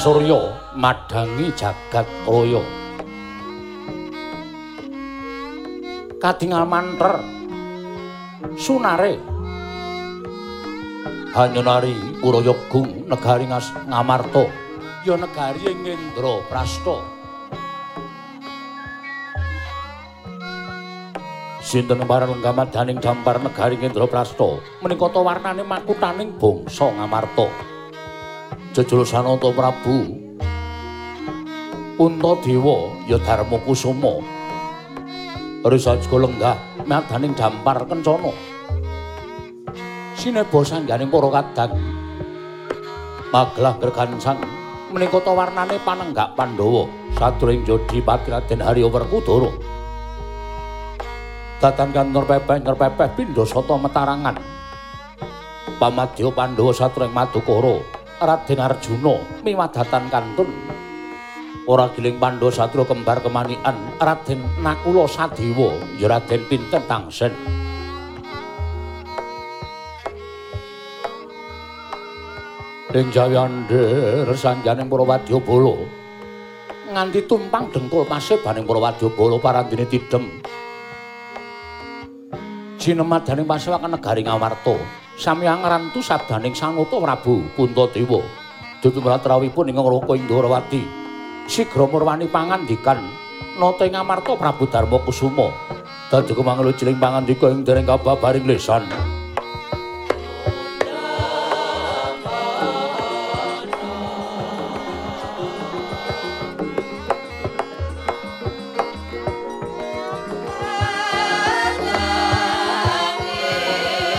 Surya madangi jagat raya. Kadingal manter sunare Hanyunari Urayagung negari ngas Ngamarta ya negari ing Indra Prasta. Sinten marang lenggamaning dampar negari Indra Prasta menika ta warnane makutaning bangsa Ngamarta. Jejul Sananta Prabu. Untadewa ya Darma Kusuma. Risa lenggah madaning dampar kencana. sinebo sangganing para kadang maglah gergansang menika ta warnane panenggak Pandhawa. Sadurung Jodi Patiraden Harya Werkudara datan kantor pepeh nyer pepeh pindha sata metarangan. Pamadya Pandhawa sadurung Madukara Raden Arjuna miwadatan kantun. Ora giling Pandhawa sadurung kembar kemanikan Raden Nakula Sadewa ya Raden Pinten Tangsen. Ing jayander sanjaning para wadyabala nganti tumpang dengkul pasih baning para wadyabala parandene tidem. Jinemadaning pasewakan negari ngawarta samyang rantu sabdaning sanguta prabu puntadewa dutumratrawipun ing ngroko indrawati. Sigra murwani pangandikan nata ing ngamarta prabu darma kusuma. Dadi kumanglu ciling pangandika ing dereng kababaring lesan.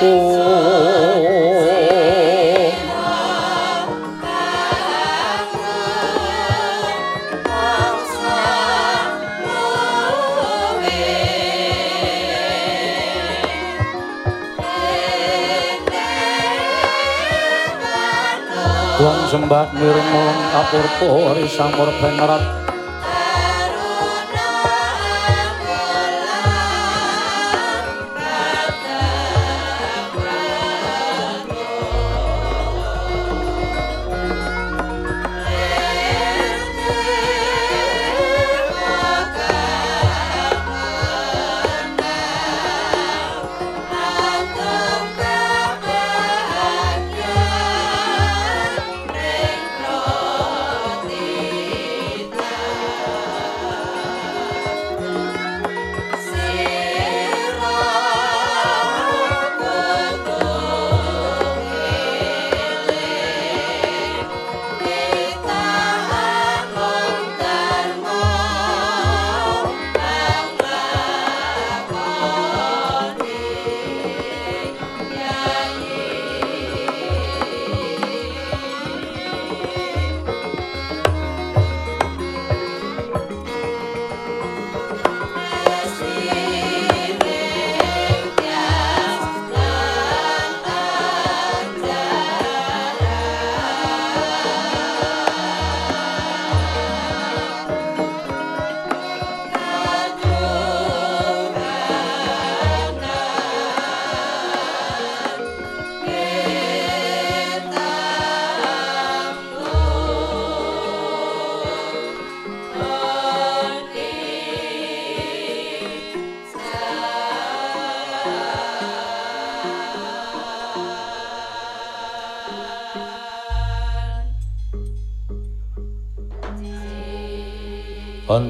Tuang sembah nirmung kapurpo risamur benerat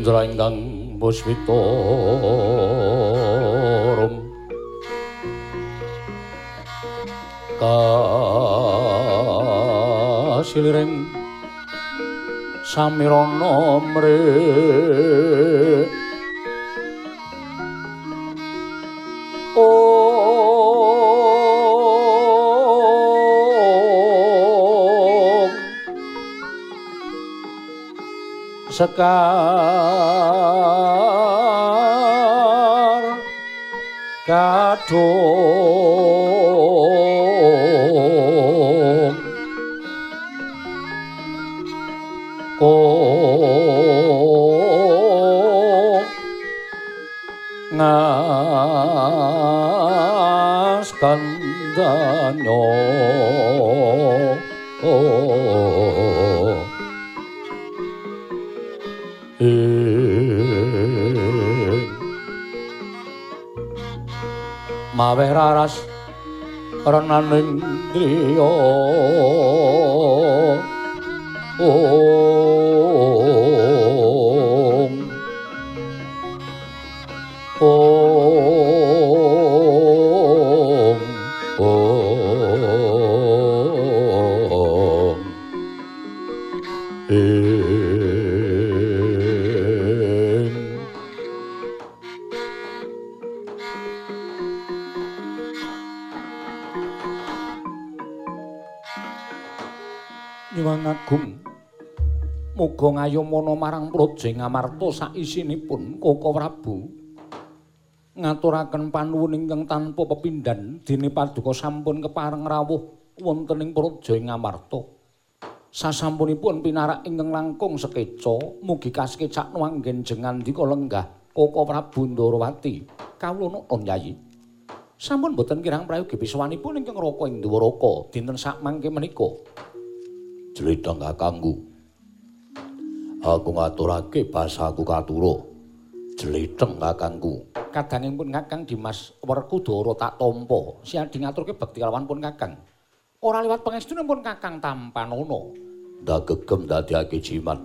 Andra ingkang muswitorum kasiliring samirana mre sekar kadung. Oh ngas kandanyo oh maweh raras renaning driya ong muga ngayomana marang Praja Ngamarta saisinipun Koko Prabu. Ngaturaken panuwun ingkang tanpa pepindhan dene paduka sampun kepareng rawuh wonten ing Praja Ngamarta. Sasampunipun pinarak ingkang langkung sekeca mugi kasekecak nuanggen jengan dika lenggah Koko Prabu Ndarawati kawula nuwun Yayi sampun boten kirang prayogi biswanipun ingkang raka ing Dwaraka dinten sak mangke menika. Jelitang kakangku. Aku ngaturake basaku katuro. Jeliteng kakangku. Kadangipun Kakang Dimas Werkudara tak tampa. Siadi ngaturke bekti kalawan pun Kakang. Ora liwat pangestunipun Kakang Tampanana. Ndagegem dadiake jimat.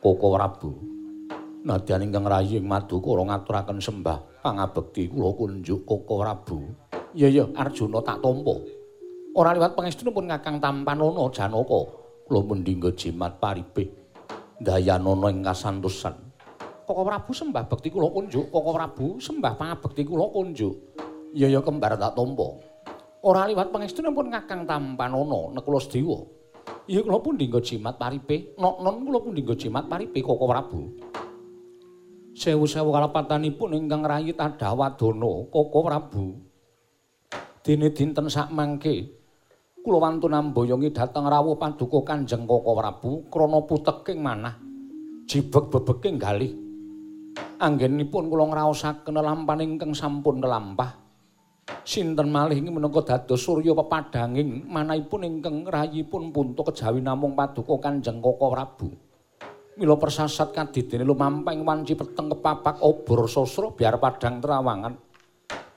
Koko Prabu. Nadyan ingkang rayi ing Madukara ngaturaken sembah pangabekti kula kunjuk Koko Prabu. Iya iya Arjuna tak tampa. Ora liwat pangestunipun Kakang Tampanana Janaka. kula mendingga jimat paribih dayanana ing kasantosan. Koko Prabu sembah bekti kula kunjuk Koko Prabu sembah pangabekti kula kunjuk. Ya ya kembar tak tampa ora liwat pangestunipun Kakang Tampanana Nekula Sedewa. Ya kula pun dingga jimat paribih nok-non kula pun dingga jimat paribih Koko Prabu? Sewu-sewu kalapatanipun ingkang rayi Tadawadana Koko Prabu. Dene dinten sak mangke kula wantun amboyongi dhateng rawuh paduka Kanjeng Koko Prabu krana puteking manah jibeg bebeking galih anggenipun kula ngraosaken lampaning ingkang sampun kelampah sinten malih ing menika dados surya pepadhanging manahipun ingkang rayipun punta kejawi namung paduka Kanjeng Koko Prabu. Mila persasat kadidene lumamping wanci peteng kepapak obor sasra biar padhang terawangan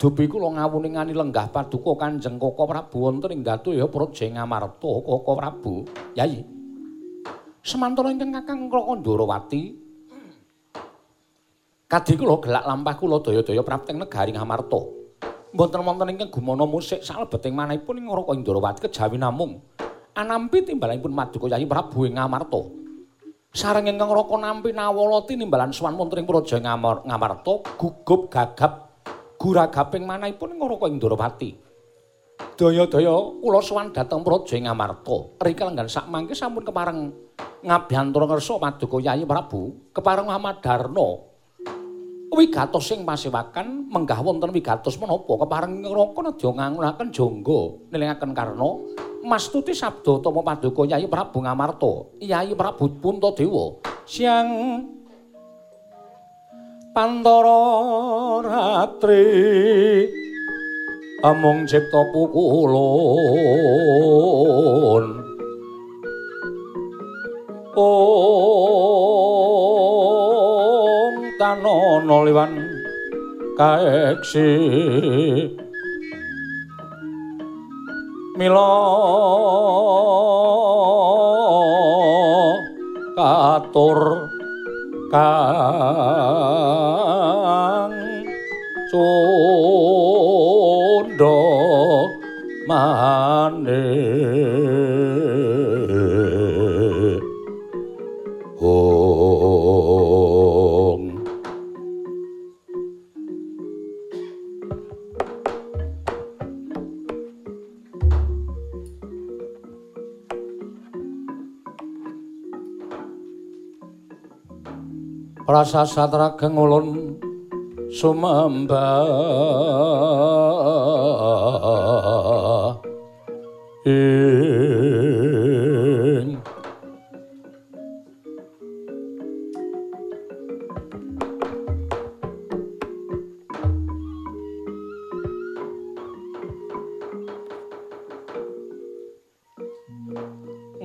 Dupi kula ngawuningani lenggah paduka Kanjeng Koko Prabu wonten ing Datya Praja Ngamarta Koko Prabu. Yayi. Semantara ingkang Kakang Krakandawati Kadhi kula gelak lampah kula daya-daya prapteng negari Ngamarta. Mboten wonten ingkang gumana musik salebeting manahipun ing Raka Indrawati kejawi namung anampi timbalanipun Maduka Yayi Prabu ing Ngamarta. Sareng ingkang Raka nampi nawalati nimbalan suwan wonten ing Praja Ngamarta gugup gagap guragaping manahipun Ngaraka Indrawati. Daya-daya kula sowan dhateng Praja Ngamarta. Rika lenggan sak mangke sampun kepareng ngabyantura ngersa Paduka Yayi Prabu, kepareng Madarna. Wigatos sing pasewakan menggah wonten wigatos menapa kepareng ngraka nedya ngangunaken jangga nelingaken karna mastuti sabda tama Paduka Yayi Prabu Ngamarta. Yayi Prabu Puntadewa siang Pantara ratri. Amung cipta pukulun. Om tanono liwan kaeksi. Mila katur kang sunda mane prasasat rageng ulun sumembah. Ing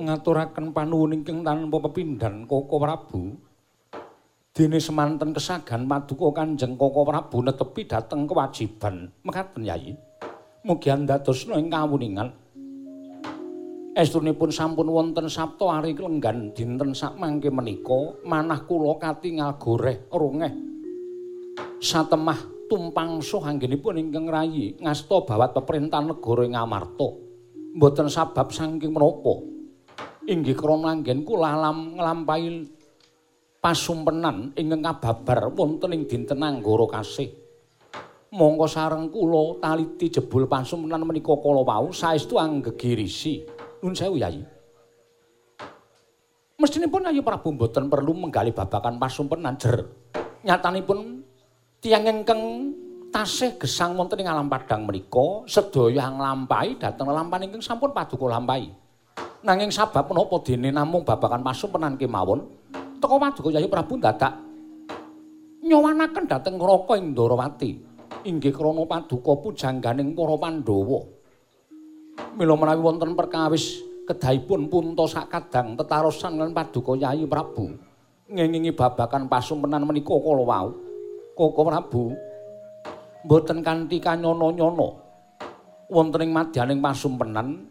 ngaturaken panuwun ingkang tanpa pepindhan Koko Prabu dene semanten kesagan paduka Kanjeng Koko Prabu netepi dhateng kewajiban. Mekaten Yayi mugi andadosna ing kawuningan. Estunipun sampun wonten sabta ari lenggan dinten sak mangke menika manah kula katingal goreh rungeh satemah tumpang soh anggenipun ingkang rayi ngasta bawat peperintah negara ing Amarta. Mboten sabab saking menapa. Inggih krana anggen kula alam nglampahi pasumpenan ingkang kababar wonten ing dinten anggara kasih. Monggo sareng kula taliti jebul pasumpenan menika kala wau saestu anggegirisi. Nun sewu Yayi. Mestinipun Ayu Prabu mboten perlu menggali babakan pasumpenan jer. Nyatanipun tiyang ingkang tasih gesang wonten ing alam padang menika sedaya nglampahi dhateng lampahan ingkang sampun paduka lampahi. Nanging sabab menapa dene namung babakan pasumpenan kemawon teka Paduka Yayi Prabu dadak nyowanaken dhateng Raka Indrawati inggih krana Paduka pujangganing para Pandhawa. Mila menawi wonten perkawis kedahipun punta sakadang tetarosan lan Paduka Yayi Prabu ngengingi babakan pasumpenan menika kala wau. Koko Prabu mboten kanthi kanyono-nyono wonten ing madyaning pasumpenan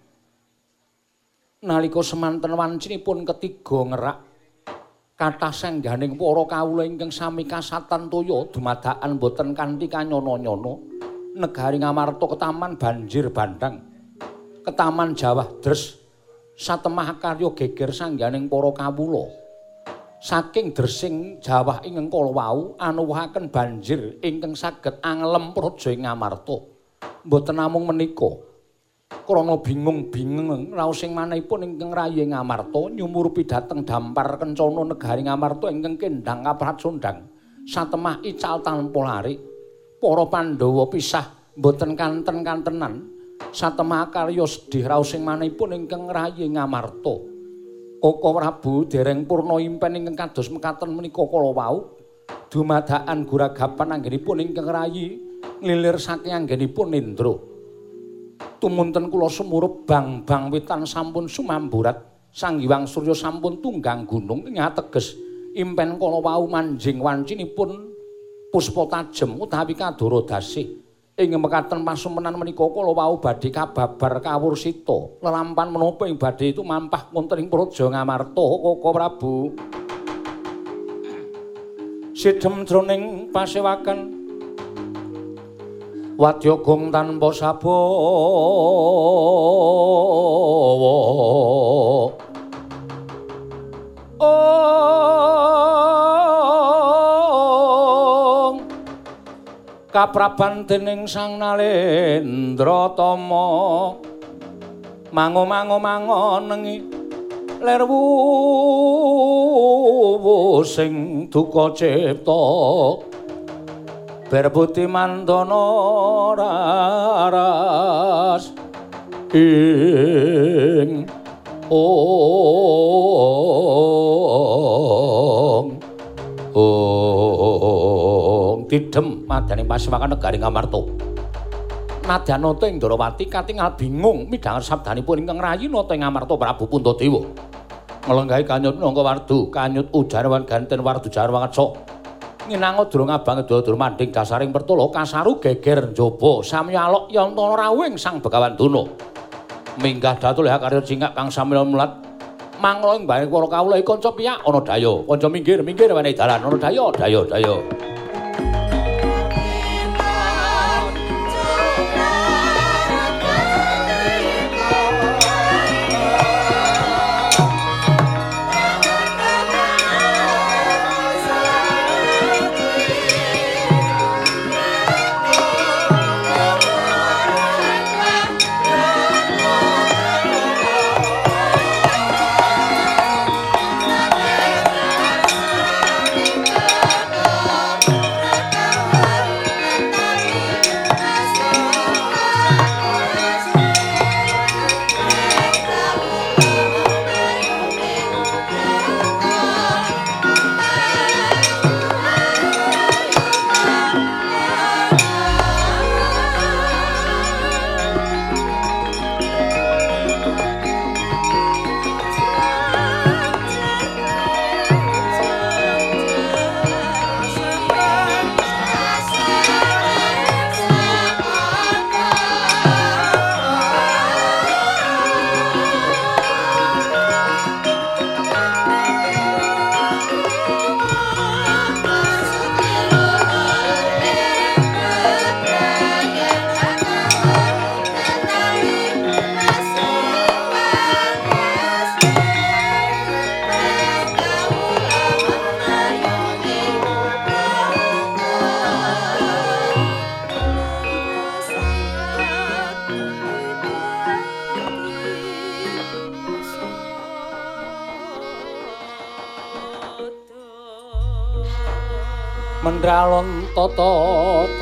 nalika semanten wancinipun ketiga ngerak kathah sengganing para kawula ingkang sami kasatan toya dumadakan boten kanthi kanyono-nyono. Negari ngamarta ketaman banjir bandang ketaman Jawa Dres satemah karya geger sangganing para kawula. Saking dresing Jawa ing kala wau anuwuhaken banjir ingkang saged anglem praja ing ngamarta. Boten namung menika krana bingung-bingung raos sing manahipun ingkang rayi ngamarta nyumurupi dhateng dampar kencana negari ngamarta ingkang kendhang kaprat sundang satemah ical tanpa lari para pandhawa pisah boten kanten-kantenan. Satemah karya sedih raos sing manahipun ingkang rayi ngamarta Koko Prabu dereng purna impen ingkang kados mekaten menika kala wau. Dumadakan guragapan anggenipun ingkang rayi nglilir saking anggenipun Indra tumunten kula semurup bang-bang witan sampun sumamburat. Sang Hyang Surya sampun tunggang gunung ing ateges. Impen kala wau manjing wancinipun puspa tajem utawi kadoro dasih. Ing mekaten pasumenan menika kala wau badhe kababar kawursita lelampan menapa ing badhe itu mampah wonten ing praja Ngamarta Koko Prabu. Sidhem jroning pasewakan wadya gong tanpa sabawa. Ong kapraban dening sang nalendra tama mango-mango mangonengi lerwu sing duka cipta berbuti mandono raras ing ong. Ong. Tidem madane pasewakan negari ngamarta nadyanata ing Ndrawati katingal bingung midhanget sabdanipun ingkang rayi nata ing Ngamarta Prabu Puntadewa. Nglenggahi kanyut nangka wardu kanyut ujarwan ganten wardu jarwangatsa nginango durung abang dur manding dasaring pertolo kasaru geger njaba samya alok yantana rawing sang begawan duna minggah datul ya karya cingak kang samya mulat. Manglo ing bare para kawula kanca piyak ana daya kanca minggir minggir wenehi dalan. Ana daya daya daya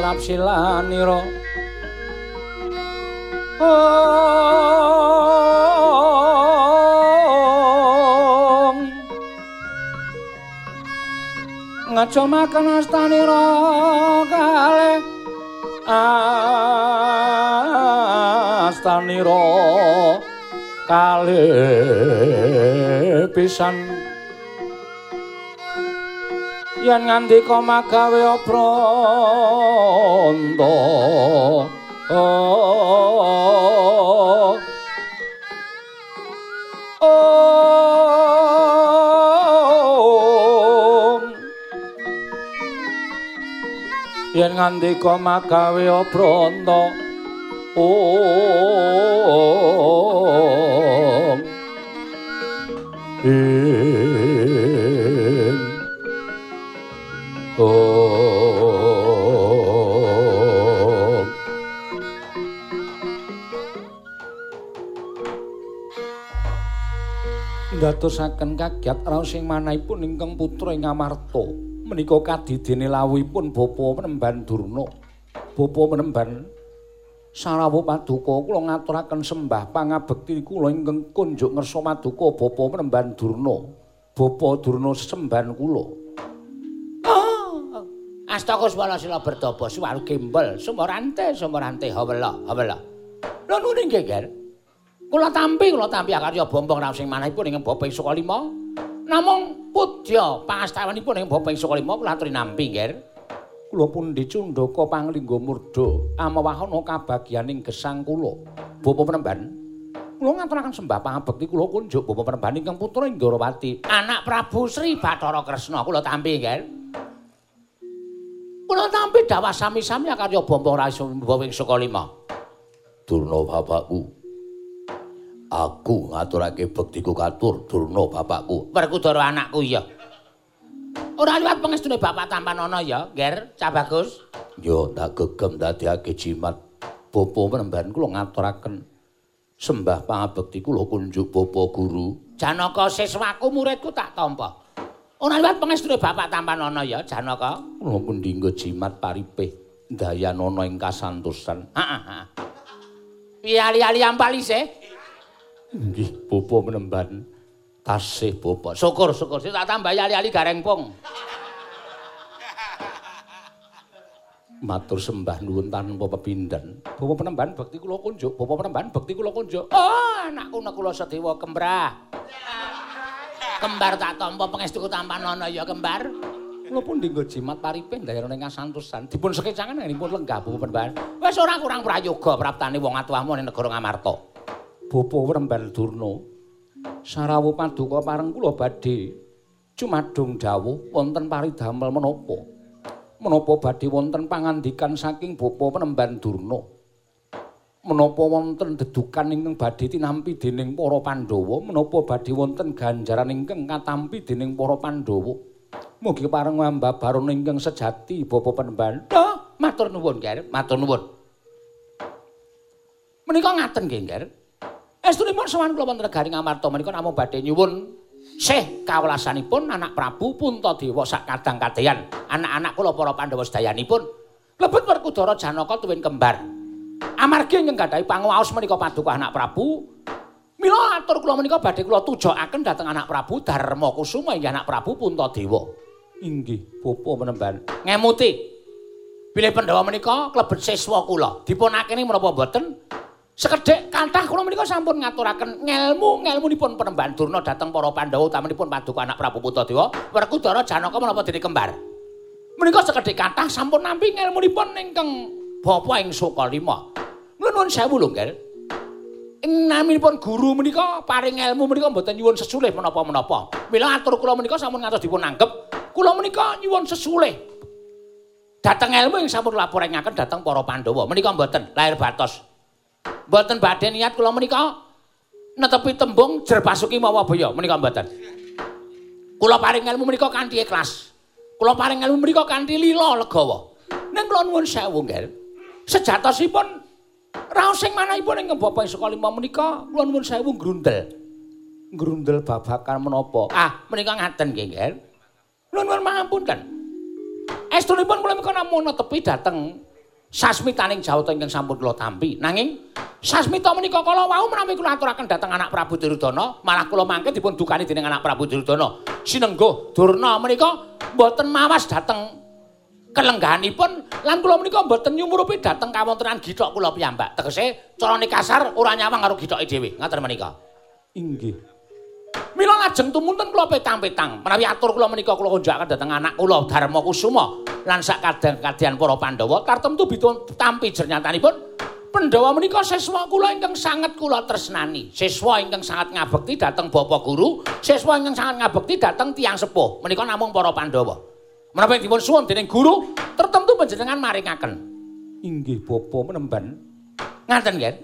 trapsilanira Om Ngaco makan astanira kalih astanira kalih pisan. Yen ngandika magawe oh oh yen ngandika magawe obranta oh Ndatosaken kagiat raos sing manahipun ingkang putra ing Amarta menika kadidene lawuhipun bapa penemban Durna bapa penemban Sarawa Paduka kula ngaturaken sembah pangabekti kula ingkang kunjuk ngersa Paduka bapa penemban Durna bapa Durna sesembahan kula Astaka swara sila bertapa suwaru gembel sumorante sumorante hawela. Lha nune nggih, Ger. Kula tampi kula tampi akarya bombong raos sing manahipun ing Bapak Sukalima. Namung pudya pangastawanipun ing Bapak Sukalima kula aturi nampi, Ger. Kula pun dicundhaka panglingga murda amawahana kabagyaning gesang kula. Bapak penemban Kula ngaturaken sembah pangabekti kula kunjuk Bapak penemban ingkang putra Inggarawati, anak Prabu Sri Bathara Kresna kula tampi, Ger. Kula tampi dawa sami-sami karya Bambang Rasul Bawing Sukalima. Durna bapakku. Aku ngaturake bektiku katur Durna bapakku. Werkudara anakku ya. Ora liwat pangestune bapak Tampanana ya, Ger, Cah Bagus. Yo tak gegem dadekake jimat. Bapa penemban kula ngaturaken sembah pangabekti kula kunjuk Bapa Guru. Janaka siswaku muridku tak tampa. Ora liwat pangestune bapak Tampanana ya, Janaka. Kula pundi jimat paripih dayanana ing kasantosan. Heeh. Piye ali-ali ampalise? Nggih, Bapa penemban. Tasih Bapa. Syukur-syukur sik tak tambah ali-ali gareng pung. Matur sembah nuwun tanpa pepindhan. Bapa penemban bekti kula kunjuk, Bapa penemban bekti kula kunjuk. Oh, anakku nek kula sedewa kembrah. Kembar tak tampa pangestuku tampanana ya kembar. Kula pun dinggo jimat paripih ndayana ing kasantosan. Dipun sekecangan ngenipun lenggah Bapa penemban. Wis ora kurang prayoga praptane wong atuhmu ning negara Ngamarta. Bapa penemban Durna. Sarawu paduka pareng kula badhe cumadung dawuh wonten paridamel menapa? menapa badhe wonten pangandikan saking bapa penemban Durna? Menapa wonten dedukan ingkang badhe tinampi dening para Pandhawa? Menapa badhe wonten ganjaran ingkang katampi dening para Pandhawa? Mugi pareng mbabarana ingkang sejati bapa penemban oh, matur nuwun Ger. Matur nuwun. Menika ngaten nggih Ger Estunipun sowan kula wonten negaring Amarta menika namung badhe nyuwun Sih kawelasanipun anak Prabu Puntadewa sak kadang kadeyan. Anak-anak kula para Pandhawa sedayanipun lebet Werkudara Janaka tuwin kembar. Amargi ingkang gadhahi panguwaos menika paduka anak Prabu. Mila atur kula menika badhe kula tujokaken dhateng anak Prabu Darma Kusuma inggih anak Prabu Puntadewa. Inggih, bapa menemban. Ngemuti. Bilih Pandhawa menika klebet siswa kula. Dipunakeni menapa mboten? Sekedhik kathah kula menika sampun ngaturaken ngelmu ngelmunipun penemban Durna dhateng para Pandhawa utamanipun paduka anak Prabu Puntadewa Werkudara Janaka menapa dene kembar. Menika sekedhik kathah sampun nampi ngelmunipun ingkang bapa ing Sukalima. Nuwun sewu lho, Ngger. Ing naminipun guru menika paring ilmu menika mboten nyuwun sesulih menapa-menapa. Mila atur kula menika sampun ngantos dipun anggep, kula menika nyuwun sesulih. Dhateng ilmu ing sampun laporaken dhateng para Pandhawa. Menika mboten lahir batos. Mboten badhe niat kula menika netepi tembung jer pasuki mawa baya menika mboten. Kula paring ilmu menika kanthi ikhlas. Kula paring ilmu menika kanthi lila legawa. Ning kula nuwun sewu, Ngger. Sejatosipun raos sing manahipun ing Bapak Saka Lima menika kula nuwun sewu grundel. Grundel babakan menapa? Ah, menika ngaten nggih, Ngger. Nuwun pangapunten. Estunipun kula menika namung netepi dhateng sasmitaning jawata ingkang sampun kula tampi. Nanging sasmita menika kala wau menawi kula aturaken dhateng anak Prabu Duryudana, malah kula mangke dipun dukani dening anak Prabu Duryudana. Sinenggo Durna menika mboten mawas dhateng kelenggahanipun lan kula menika mboten nyumurupi dhateng kawontenan githok kula piyambak. Tegese carane kasar ora nyawang karo githoke dhewe. Ngaten menika. Inggih. Mila lajeng tumunten kula petang-petang menawi atur kula menika kula konjakaken dhateng anak kula Darma Kusuma lan sak kadang-kadang para Pandhawa tartemtu bitun tampi jernyatanipun Pandhawa menika siswa kula ingkang sanget kula tresnani. Siswa ingkang sangat ngabekti dhateng Bapak Guru, siswa ingkang sangat ngabekti dhateng tiyang sepuh. Menika namung para Pandhawa. Menapa dipun suwun dening guru, tertentu panjenengan maringaken. Inggih bapa menemban. Ngaten nggih.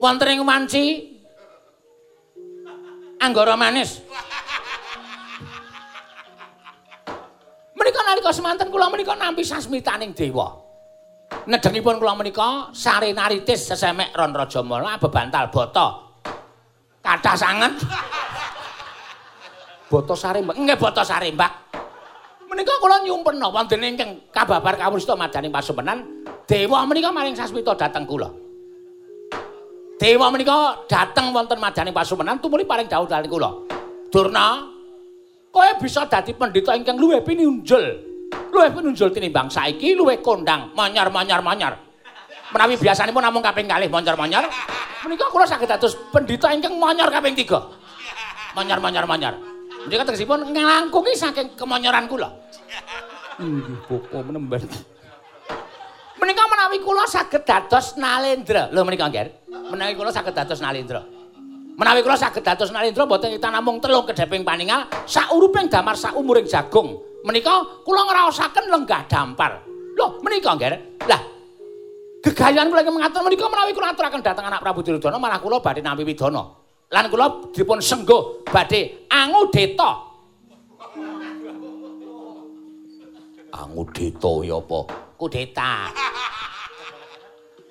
Wonten ing wanci Anggara manis. Menika nalika semanten kula menika nampi sasmitaning dewa. Nedengipun kula menika sare naritis sesemek ron rajamala bebantal bata. Kathah sanget. Bata sarembak. Nggih bata sarembak. Menika kula nyumpena wonten ingkang kababar kawrusta madaning pasumenan, dewa menika maring sasmita dhateng kula. Dewa menika dhateng wonten madaning pasumenan tumuli paring dawuh dhateng kula. Durna, kowe bisa dadi pendhita ingkang luwih pinunjul. Luwih pinunjul tinimbang saiki luwih kondang manyar-manyar-manyar. Menawi biasanipun namung kaping kalih manyar-manyar, menika kula saged dados pendhita ingkang manyar kaping 3. Manyar-manyar-manyar. Menika tegesipun nglangkungi saking kemonyoran kula. Inggih bapa menemban. Menika menawi kula saged dados nalendra. Lho menika nggih. Menawi kula saged dados nalendra. Menawi kula saged dados nalendra boten kita namung telung kedheping paningal sauruping damar saumuring jagung. Menika kula ngraosaken lenggah dampar. Lho menika nggih. Lah gegayan kula ingkang ngatur menika menawi kula aturaken dhateng anak Prabu Duryudana malah kula badhe nampi widana. Lan kula dipun senggo badhe angudeta. Angudeta ya apa? Kudeta.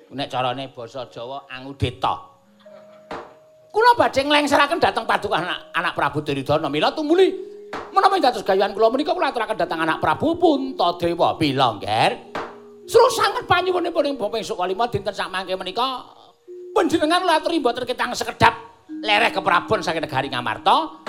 Nek carane basa Jawa angudeta. Kula badhe nglengseraken dhateng paduka anak, anak Prabu Duryudana mila tumuli menawi dados gayuhan kula menika kula aturaken dhateng anak Prabu Puntadewa mila nggih. Sro sanget panyuwunipun ing Bapa Sukalima dinten sak mangke menika panjenengan kula aturi mboten ketang sekedap lereh keprabon saking negari Ngamarta.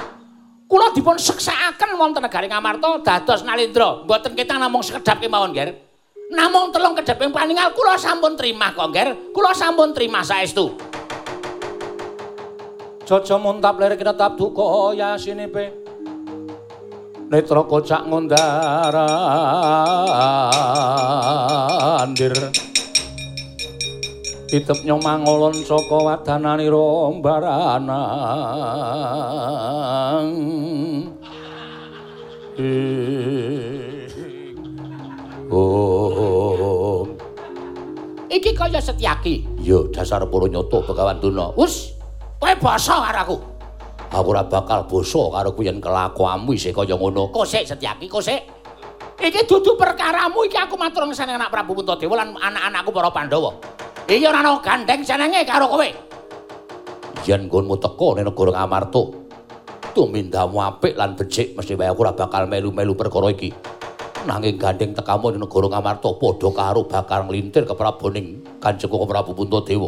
Kula dipun seksakaken wonten negari Ngamarta dados nalendra, mboten ketang namung sekedap kemawon nggih. Namung telung kedheping paningal kula sampun trimah kok nggih. Kula sampun trimah saestu. Jaja muntap lerek tetap duka yasinepe. Netra kocak ngondarandir. Itep nyomangolon saka wadanani rombaranang. Oh. Iki kaya Setyaki. Ya dasar para nyata Begawan Duna. Wus, kowe basa karo aku. Aku ora bakal basa karo kuwi yen kelakuanmu isih kaya ngono. Kosek Setyaki, kosek. Iki dudu perkaramu iki aku matur ngesane anak Prabu Puntadewa lan anak-anakku para Pandhawa. Iki ora ana gandeng jenenge karo kowe. Yen nggonmu teka ning negara Ngamarta, tumindamu apik lan becik mesti wae aku ora bakal melu-melu perkara iki. Nanging gandeng tekamu ning negara Ngamarta padha karo bakal nglintir kepraboning Kanjeng Koko Prabu Puntadewa.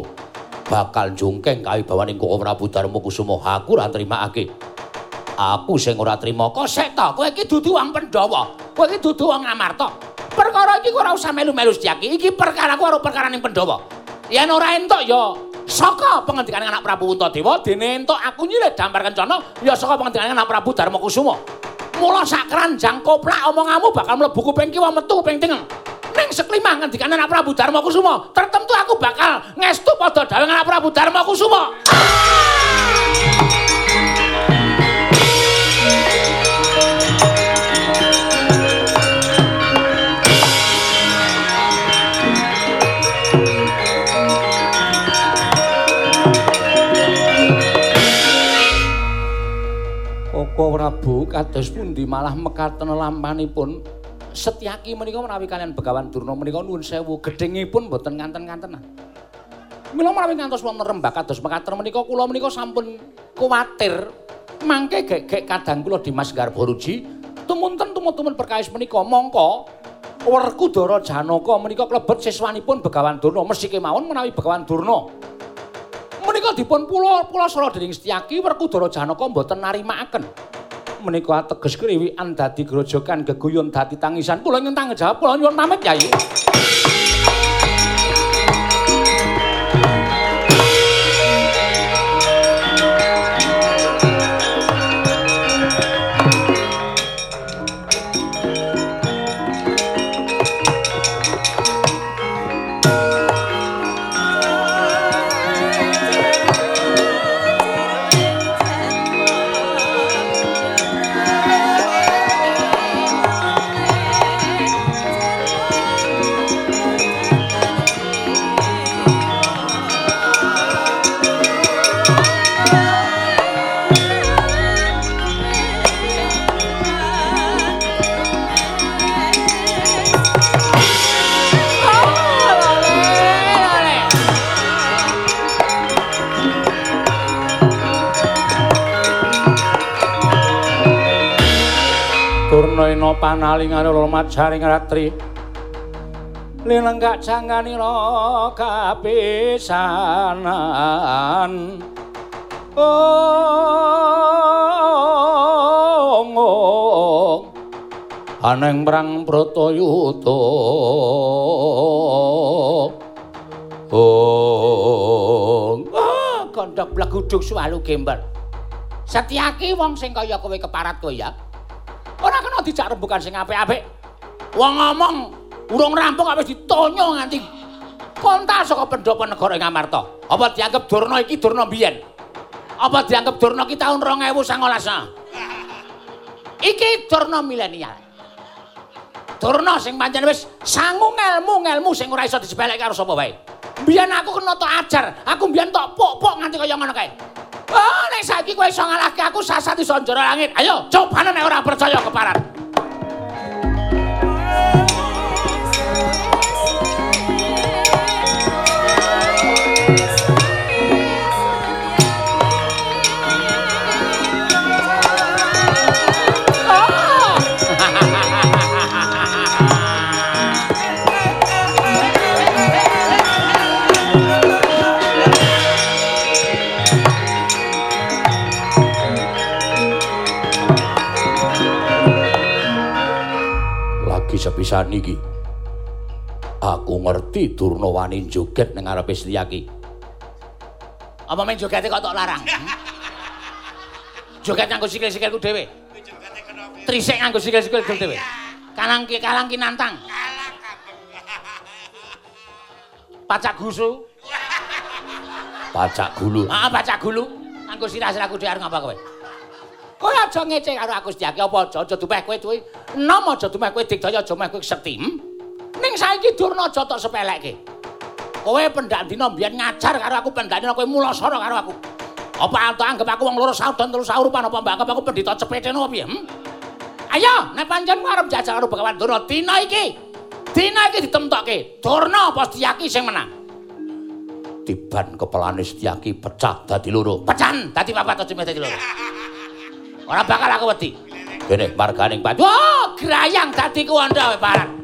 Bakal jungkeng kawibawaning Koko Prabu Darma Kusuma aku ora trimakake. Aku sing ora trima kosek ta, kowe iki dudu wong Pandhawa. Kowe iki dudu wong Ngamarta. Perkara iki ora usah melu-melu Setyaki. Iki perkara karo perkara ning Pandhawa. Yen ora entuk ya saka pengendikane anak Prabu Puntadewa dene entuk aku nyilih dampar kencana ya saka pengendikane anak Prabu Darma Kusuma. Mula sak kranjang koplak omonganmu bakal mlebu kuping kiwa metu kuping tengah. Ning seklimah ngendikane anak Prabu Darma Kusuma, tertentu aku bakal ngestu padha dawuh anak Prabu Darma Kusuma. Prabu kados pundi malah mekaten lampanipun. Setyaki menika menawi kalian Begawan Durna menika nuwun sewu. Gedhengipun boten nganten-ngantenan. Mila menawi ngantos wonten rembak kados mekaten menika kula menika sampun kuwatir. Mangke gek-gek kadang kula Dimas Garbaruji tumunten tumut-tumut perkawis menika mongko Werkudara Janaka menika klebet siswanipun Begawan Durna. Mesti kemawon menawi Begawan Durna menika dipun pula pula sora dening Setyaki Werkudara Janaka mboten narimakaken menika ateges kriwikan dadi grojogan geguyon dadi tangisan. Kula nyentang jawab kula nyuwun pamit Yai panalingane hormat jaring ratri linenggak janganira kapisanan. Oh aneng perang pratayuda oh ah kandhak blaguduk swalu gembar Setyaki wong sing kaya kowe keparat kowe ya ora kena dijak rembukan sing apik-apik. Wong ngomong urung rampung kok wis ditonyo nganti kontal saka pendopo negara ing Amarta. Apa dianggep Durna iki Durna biyen? Apa dianggep Durna iki taun 2019? Iki Durna milenial. Durna sing pancen wis sangu ngelmu ngelmu sing ora iso disepelek karo sapa wae. Biyen aku kena tok ajar, aku biyen tok pok-pok nganti kaya ngono kae. Oh, nek saiki kowe iso ngalahke aku sasat iso njero langit. Ayo, cobane nek ora percaya keparat. Sepisan iki. Aku ngerti Durna wani joget ning ngarepe Setyaki. Apa men jogete kok tok larang? Joget nganggo sikil-sikilku dhewe. Trisik nganggo sikil-sikil dhewe. Kalang ki kalang ki nantang. Pacak gusu. Pacak gulu. Ah, pacak gulu. Nganggo sirah-sirahku dhewe arep ngapa kowe? Kowe aja ngece karo aku Setyaki apa aja aja dumeh kowe kuwi. Enom aja dumeh kowe digdaya aja meh kowe sekti. Ning saiki durna aja tok sepelekke. Kowe pendak dina mbiyen ngajar karo aku pendak dina kowe mulasara karo aku. Apa antuk anggap aku wong loro saudan terus saurupan apa mbak aku pendhita cepeteno piye? Hmm? Ayo, nek pancen arep jajal karo Bagawan Durna dina iki. Dina iki ditemtokke. Durna apa Setyaki sing menang? Tiban kepalane Setyaki pecah dadi loro. Pecan dadi papat aja dadi loro. Ora bakal aku wedi. Kene marganing Pak. Wah, grayang dadi kuwanda wae parat.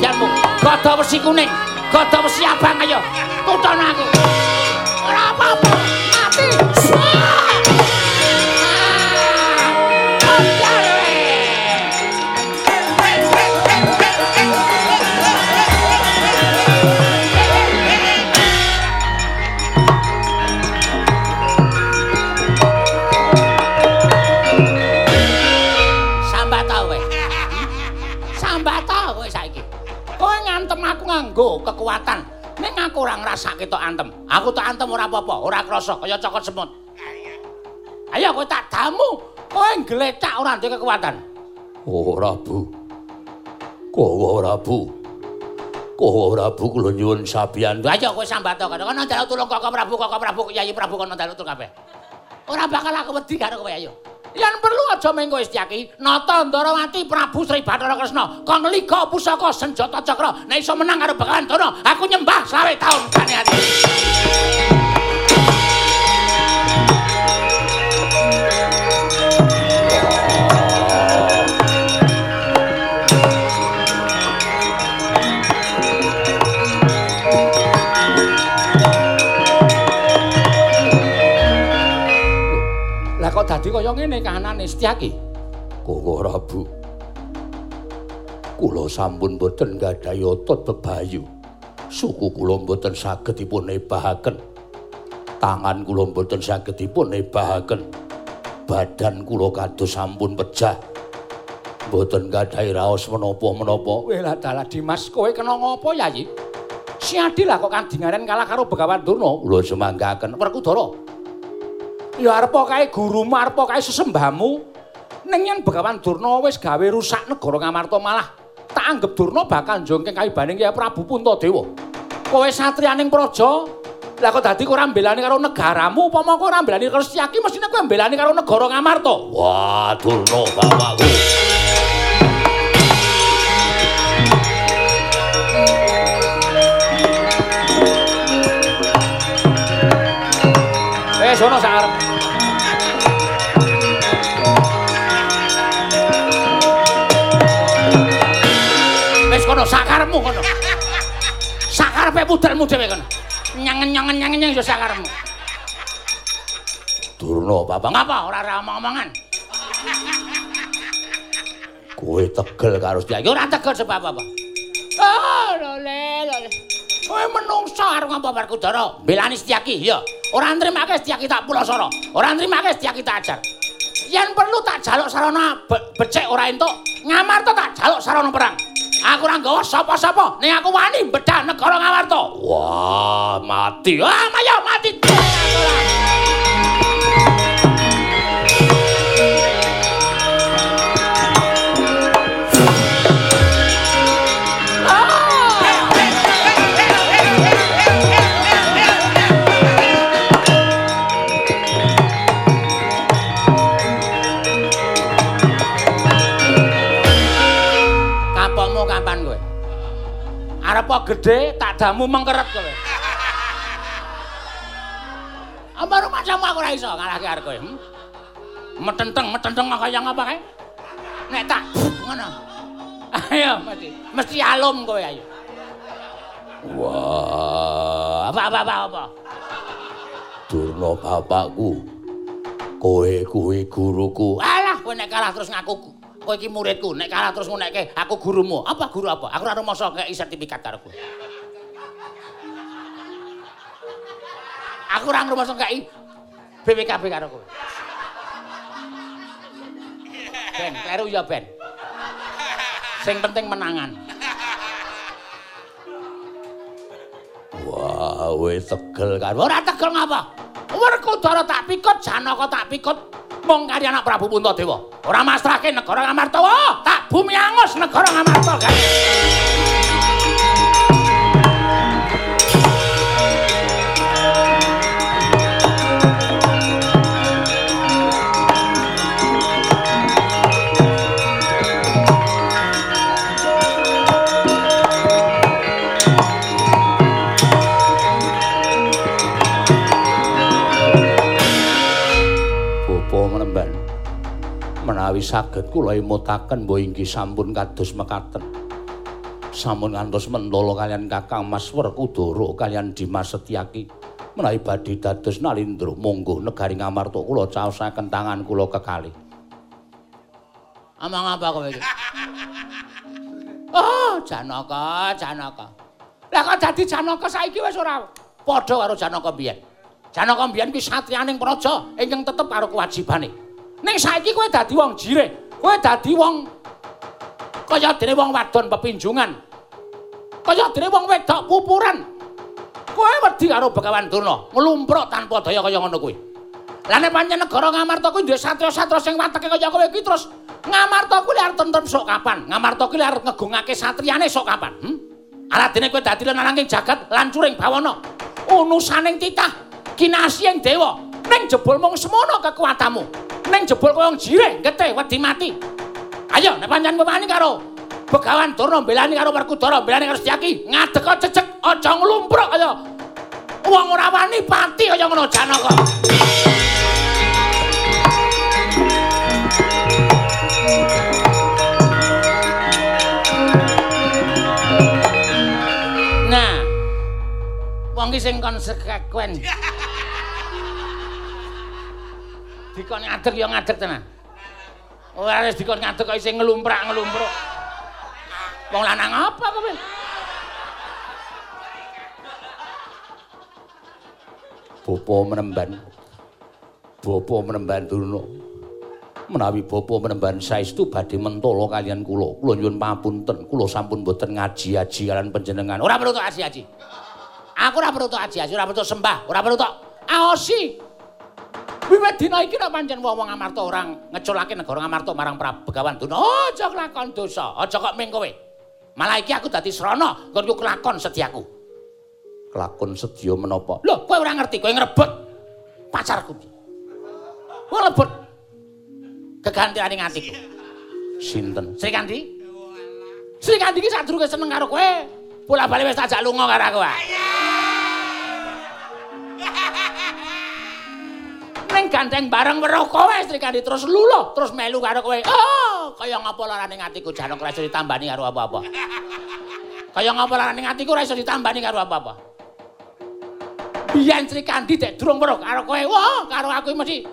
Kasudibyanmu. Gada wesi kuning, gada wesi abang ayo. Tutono aku. Ora ngrasake tok antem. Aku tok antem ora apa-apa, ora krasa kaya cokot semut. Ayo kowe tak damu. Kowe ngletak ora duwe kekuatan. Ora, Bu. Kowe ora, Bu. Kowe ora, Bu, kula nyuwun sabiyan. Ayo kowe sambat kok. Kono dalu tulung kok Prabu, kok Prabu, Kyai Prabu kono dalu tulung kabeh. Ora bakal aku wedi karo kowe ayo. Yen perlu aja mengko Istyaki, nata Ndarawati Prabu Sri Bathara Kresna, kang liga pusaka senjata cakra, nek iso menang karo Bakalan Dana, aku nyembah sawe taun kane ati. kok dadi kaya ngene kahanane Setyaki? Koko Rabu. Kula sampun boten gadahi otot bebayu. Suku kula boten saged dipun nebahaken. Tangan kula boten saged dipun nebahaken. Badan kula kados sampun pecah. Boten gadahi raos menapa-menapa. Weh lah dalah Dimas, kowe kena ngopo Yayi? Si Adil lah kok kandingaren kalah karo Begawan Durna. Kula semanggaken Werkudara. Ya arepa kae gurumu arepa kae sesembahmu ning yen Begawan Durna wis gawe rusak negara Ngamarta malah tak anggap Durna bakal njongkeng kaibaning Kyai Prabu Puntadewa. Kowe satriyaning praja lah kok dadi ora mbelani karo negaramu upama kowe ora mbelani karo Setyaki mestine kowe mbelani karo negara Ngamarta. Wah Durna bapakku Eh, sono sarep. Sakarmu kono. Sakarepe pudelmu dhewe kono. Nyangen-nyangen nyangen yo sakarmu. Durna, Bapak. Ngapa ora ora omong-omongan? Kowe tegel karo Setyaki. Ora tegel sebab apa? Oh, lole, lole. Kowe menungso karo ngapa Barkudara? Belani Setyaki, ya. Ora nrimake Setyaki tak pulasara. Ora nrimake Setyaki tak ajar. Yen perlu tak jaluk sarana becik ora entuk, ngamarta tak jaluk sarana perang. Aku ora nggawa sapa-sapa, ning aku wani bedah negara Ngawarta. Wah, mati. Wah, mayo mati. Arepa gedhe tak damu mengkeret kowe. Ambar macam aku ora iso ngalahke arek kowe. Hmm? Metenteng, metenteng kaya ngapa kae? Nek tak ngono. Ayo mesti mesti alum kowe ayo. Wah, apa apa apa apa. Durna bapakku. Kowe kuwi guruku. Alah, kowe nek kalah terus ngaku kowe iki muridku, nek kalah terus ngunekke aku gurumu. Apa guru apa? Aku ora rumasa kei sertifikat karo kowe. Aku ora rumasa kei BPKB karo kowe. Ben, karo ya Ben. Sing penting menangan. Wah, wis tegel kan. Ora tegel ngapa? Werkudara tak pikut, Janaka tak pikut. Mung kari anak Prabu Puntadewa. Ora masrahke negara Ngamarta, tak bumi angus negara Ngamarta. Menawi saged kula imutaken mbok inggih sampun kados mekaten. Sampun ngantos mentala kalian Kakang Mas Werkudara kalian Dimas Setyaki menawi badhe dados nalindra monggo negari Ngamarta kula caosaken tangan kula kekalih. Amang apa kowe iki? Oh, Janaka, Janaka. Lah kok dadi Janaka saiki wis ora padha karo Janaka biyen. Janaka biyen ki satriyaning praja ingkang tetep karo kewajibane. Ning saiki kowe dadi wong jireh. Kowe dadi wong kaya dene wong wadon pepinjungan. Kaya dene wong wedok pupuran. Kowe wedi karo Begawan Durna, nglumpruk tanpa daya kaya ngono kuwi. Lah nek pancen negara Ngamarta kuwi duwe satya-satya sing wateke kaya kowe iki terus Ngamarta kuwi arep tentrem sok kapan? Ngamarta kuwi arep ngegungake satriyane sok kapan? Hm? Aladene kowe dadi lenanging jagat lan curing bawana. Unusaning titah kinasih ing dewa. Ning jebul mung semono kekuatanmu. Ning jebul kowe wong jireh getih wedi mati. Ayo nek pancen wani karo Begawan Durna belani karo Werkudara, belani karo Setyaki, ngadeg kok cecek aja nglumpruk kaya wong ora wani pati kaya ngono Janaka. Nah. Wong ki sing kon sekekwen. Dikon ngadeg ya ngadeg tenan. Ora wis dikon ngadeg kok isih nglumprak-nglumpruk. Wong lanang apa kowe? Bapa menemban. Bapa menemban Durna. Menawi bapa menemban saestu badhe mentala kalian kula. Kula nyuwun pamunten, kula sampun boten ngaji-aji kalian panjenengan. Ora perlu tok aji-aji. Aku ora perlu tok aji-aji, ora perlu sembah, ora perlu tok aosi. Wiwit dina iki nek pancen wong-wong Amarta orang ngeculake negara Amarta marang Prabu Begawan Durna, aja kelakon dosa, aja kok ming kowe. Malah iki aku dadi srana nggonku kelakon setiaku. Kelakon sedya menapa? Lho, kowe ora ngerti, kowe ngrebut pacarku. Kowe ngrebut kegantiane atiku. Sinten? Sri Kandi? Sri Kandi iki sadurunge seneng karo kowe. Bola-bali wis tajak lunga karo aku. Ning gandeng bareng weruh kowe Sri Kandi terus luluh, terus melu karo kowe. Oh, kaya ngapa larane atiku janok ora iso ditambani karo apa-apa. Kaya ngapa larane atiku ora iso ditambani karo apa-apa. Biyen Sri Kandi dek durung weruh karo kowe. Wah, karo aku mesti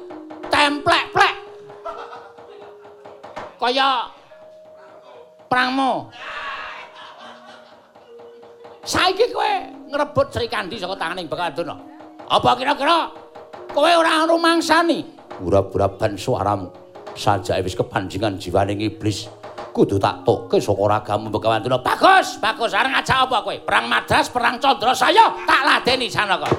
templek-plek. Kaya prangmu. Saiki kowe ngrebut Sri Kandi saka tanganing Bakaduna. Apa kira-kira kowe ora rumangsani? Ura-uraban suaramu. Sajake wis kepanjingan jiwaning iblis. Kudu tak tokke saka ragamu. Bagus, bagus. Areng ngajak apa kowe? Perang Madras, perang Candra saya tak ladeni Sanaka.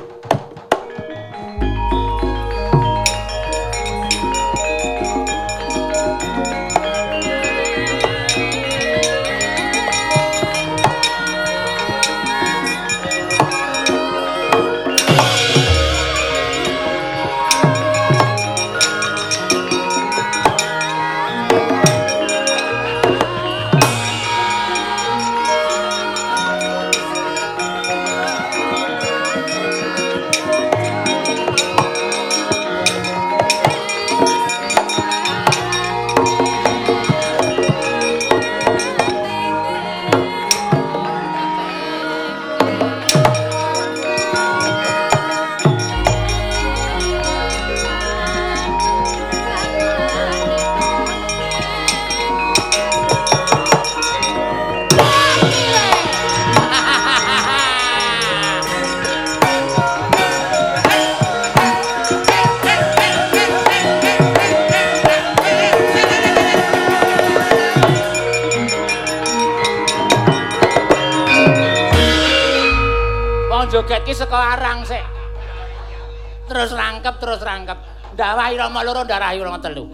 Rama loro, ndarahi Rama telu.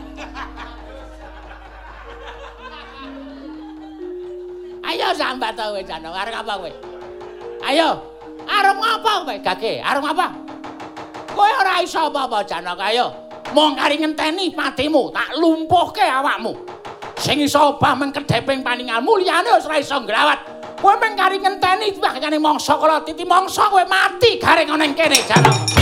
Ayo sambat kowe jano, arep apa kowe? Ayo. Arep ngapa kowe? Gage, arep ngapa? Kowe ora iso apa-apa jano, ayo. Mong kari ngenteni patimu, tak lumpuhke awakmu. Sing iso obah mengkedheping paningalmu liyane wis ora iso ngrawat. Kowe mung kari ngenteni bahkane mangsa kala titi mangsa kowe mati garing ana ing kene jano.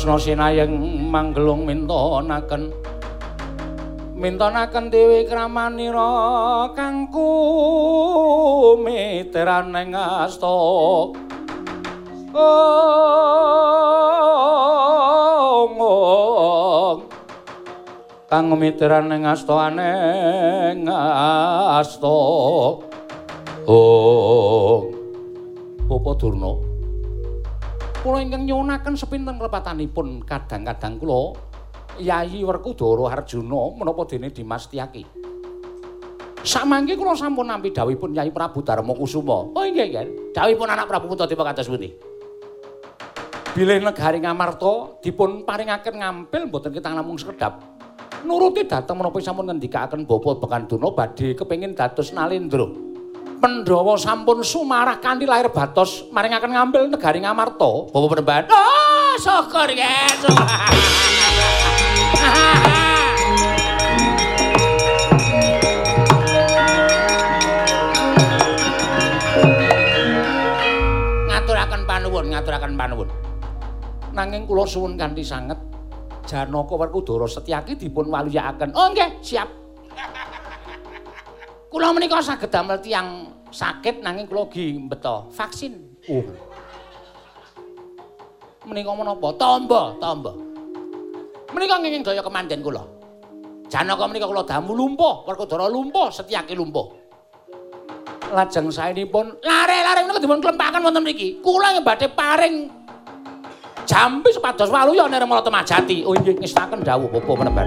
Kresna sinayeng manggelung mintonaken. Mintonaken dewi kramanira kang kumeteran ing asta. Ong kang miteran ing astane ngasto oh Bapak Durna kula ingkang nyuwunaken sepinten klepatanipun kadang-kadang kula Yayi Werkudara Arjuna menapa dene Dimas Tiyaki? Samangke kula sampun nampi dawuhipun Yayi Prabu Darma Kusuma. Oh nggih nggih. Dawuhipun anak Prabu Puntadewa kados pundi Bilih negari Ngamarta dipun paringaken ngampil mboten kita namung sekedap. Nuruti dateng menapa sampun ngendikaken Bapa Bekanduna badhe kepengin dados Nalendra. Pandhawa sampun sumarah kanthi lair batos maringaken ngambil negari Ngamarta. Bapa Penemban. Oh, syukur guys. ngaturaken panuwun, ngaturaken panuwun. Nanging kula suwun kanthi sanget Janaka Werkudara Setyaki dipun waliyakaken. Oh nggih, siap. Kula menika saged damel tiyang sakit nanging kula gi mbeta vaksin. Oh. Menika menapa? Tamba, tamba. Menika nginging daya kemanden kula. Janaka menika kula damu lumpuh, Werkudara lumpuh, Setyaki lumpuh. Lajeng saenipun lare-lare menika dipun klempaken wonten mriki. Kula badhe paring jambi sepados waluya nek Remala Temajati. Oh nggih ngestaken dawuh bapa menebar.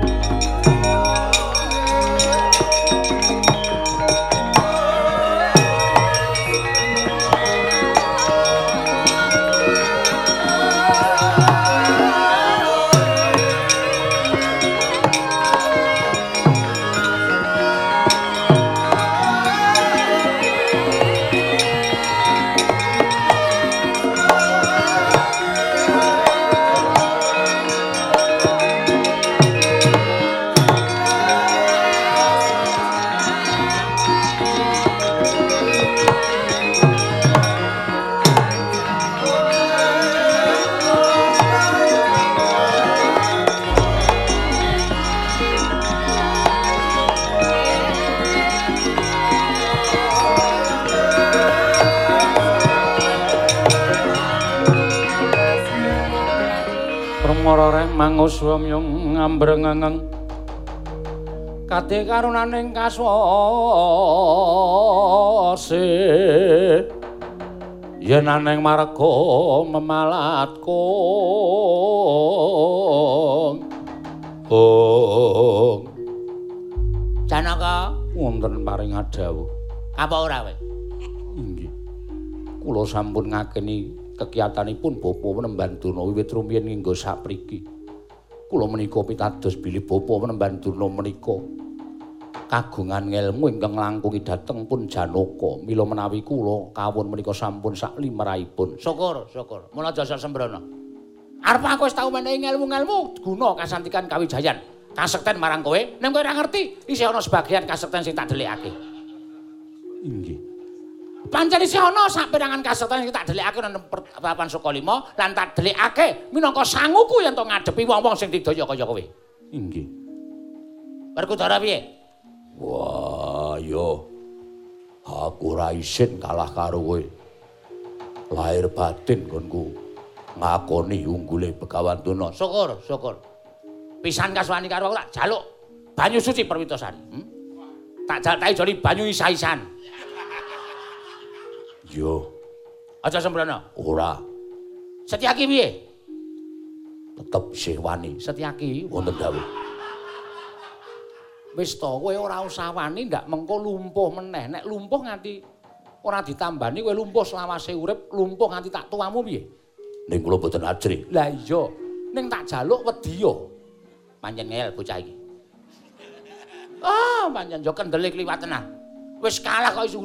Swamyong ngambrengengeng kate karunaning kaswase. Yen aneng marga memalatku oh janaka? Wonten paring adawuh apa ora wae inggih. Kula sampun ngakeni kekiyatanipun bapa menemban duna wiwit rumiyin nggo sapriki kula menika pitados bilih bapa menemban durna menika. Kagungan ngelmu ingkang langkungi dhateng pun janaka. Mila menawi kula kawon menika sampun sak limrahipun syukur syukur. Mula jasa sembrana arep aku wis tau menehi ngelmu-ngelmu guna kasantikan kawijayan. Kasekten marang kowe. Nek kowe ora ngerti isih ana sebagian kasekten sing tak delikake inggih pancen isih ana saperangan kasetan sing tak delikake nang papan Sukalima lan tak delikake minangka sanguku yen to ngadepi wong-wong sing didaya kaya kowe. Inggih. Werkudara piye? Wah, yo. Aku ora isin kalah karo kowe. Lahir batin konku ngakoni unggule Begawan Tuna. Syukur, syukur. Pisan kaswani karo aku tak jaluk banyu suci Perwitasari. Hmm? Tak jaluk jali banyu isa-isan. Yo. Aja sembrana. Ora. Setyaki piye? Tetep isih wani. Setyaki wonten dawuh. Wis to, kowe ora usah wani ndak mengko lumpuh meneh. Nek lumpuh nganti ora ditambani kowe lumpuh selawase urip, lumpuh nganti tak tuamu piye? Ning kula boten ajri. Lah iya. Ning tak jaluk wedi yo. Panjen ngel bocah iki. Ah, panjen yo kendele kliwat tenan. Wis kalah kok iso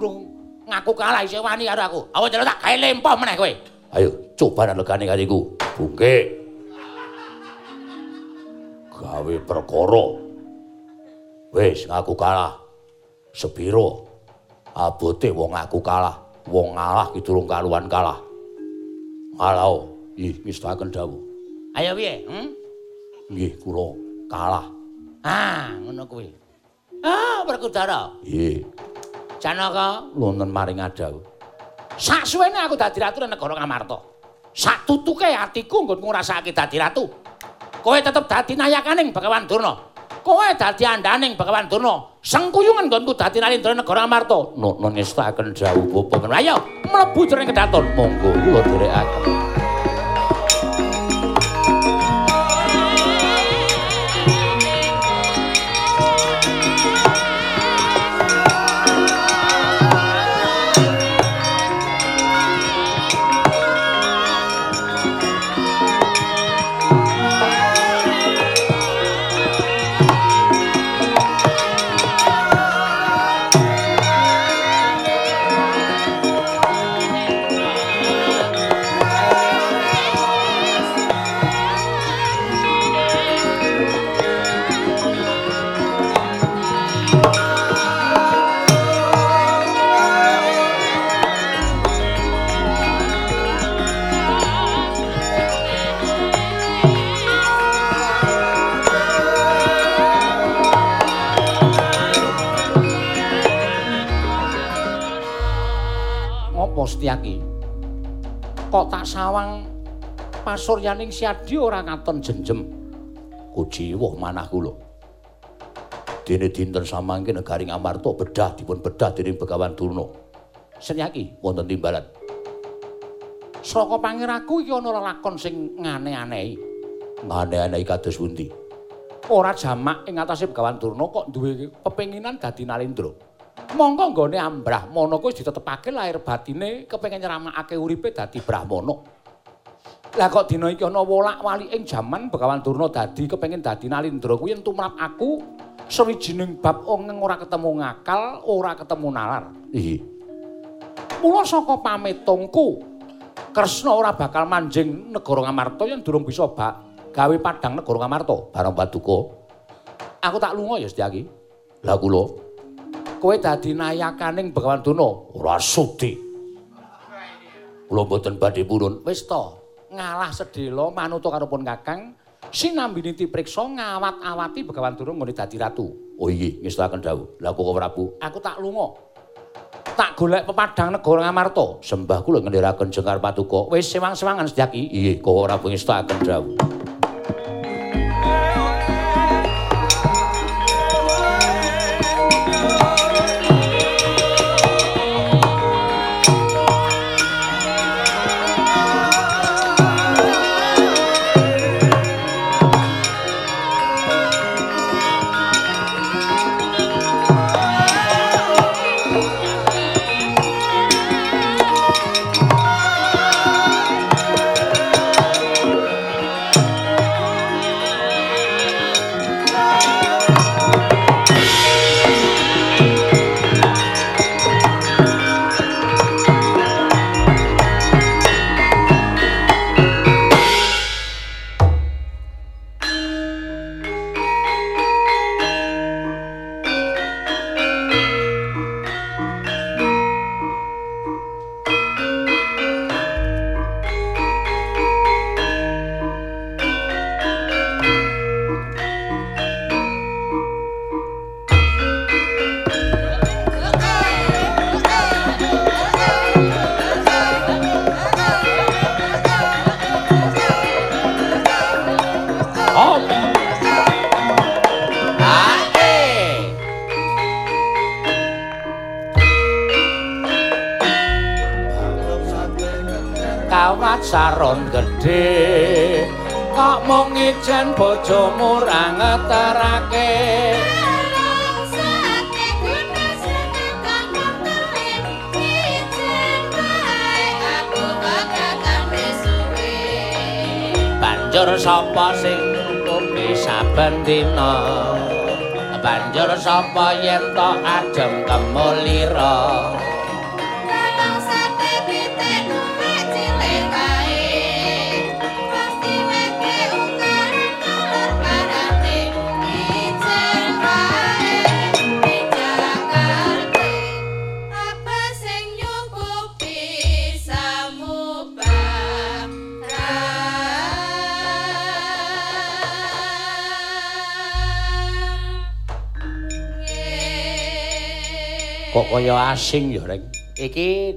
ngaku kalah isih wani karo aku. Apa jare tak gawe lempoh meneh kowe? Ayo coba legane kariku. Bungke. Gawe perkara. Wis ngaku kalah. Sepiro? Abote wong ngaku kalah. Wong ngalah ki durung kaluan kalah. Malau, ih wis taken dawuh. Ayo piye? Hm? Nggih, kula kalah. Ah, ngono kuwi. Ah, Werkudara. Nggih. Janaka wonten maring adau. Sak suwene aku dadi ratu negara Ngamarta. Sak tutuke atiku nggon ngrasakake dadi ratu. Kowe tetep dadi nayakaning Bagawan Durna. kowe dadi andaning Bagawan Durna. Sengkuyungan nggonku dadi nalindra negara Amarta. Nun ngestaken jauh bapa. Ayo mlebu jroning kedaton. Monggo kula dherekaken. Kok tak sawang pasuryaning Siadi ora ngaton jenjem. Kujiwuh manah kula. Dene dinten samangke negaring Amarta bedah dipun bedah dening Begawan Durna. Setyaki wonten timbalan. Saka pangiraku iki ana lakon sing ngane-anehi. Ngane-anehi kados pundi? Ora jamak ing atase Begawan Durna kok duwe pepenginan dadi nalindra. Mongko nggone ambrahmana kuwi ditetepake lahir batine kepengin nyeramakake uripe dadi brahmana. Lah kok dina iki ana wolak-walik ing jaman Begawan Durna dadi kepengin dadi nalindra kuwi tumrap aku sawijining bab ongeng ora ketemu ngakal, ora ketemu nalar. Iki. Mula saka pamitungku Kresna ora bakal manjing negara Ngamarta yen durung bisa bak gawe padang negara Ngamarta bareng Paduka. Aku tak lunga ya Setyaki. Lah kula kowe dadi nayakaning Begawan Duna ora sudi. Kula mboten badhe purun. Wis to, ngalah sedhela manut karo pun Kakang sinambini tipriksa ngawat-awati Begawan Duna ngene dadi ratu. Oh iya, ngestaken dawuh. Lah kok Prabu, aku tak lunga. Tak golek pepadang negara Ngamarta. Sembah kula ngendharaken Jengkar Patuko. Wis sewang-sewangan sedyaki. Iya, kok Prabu ngestaken dawuh.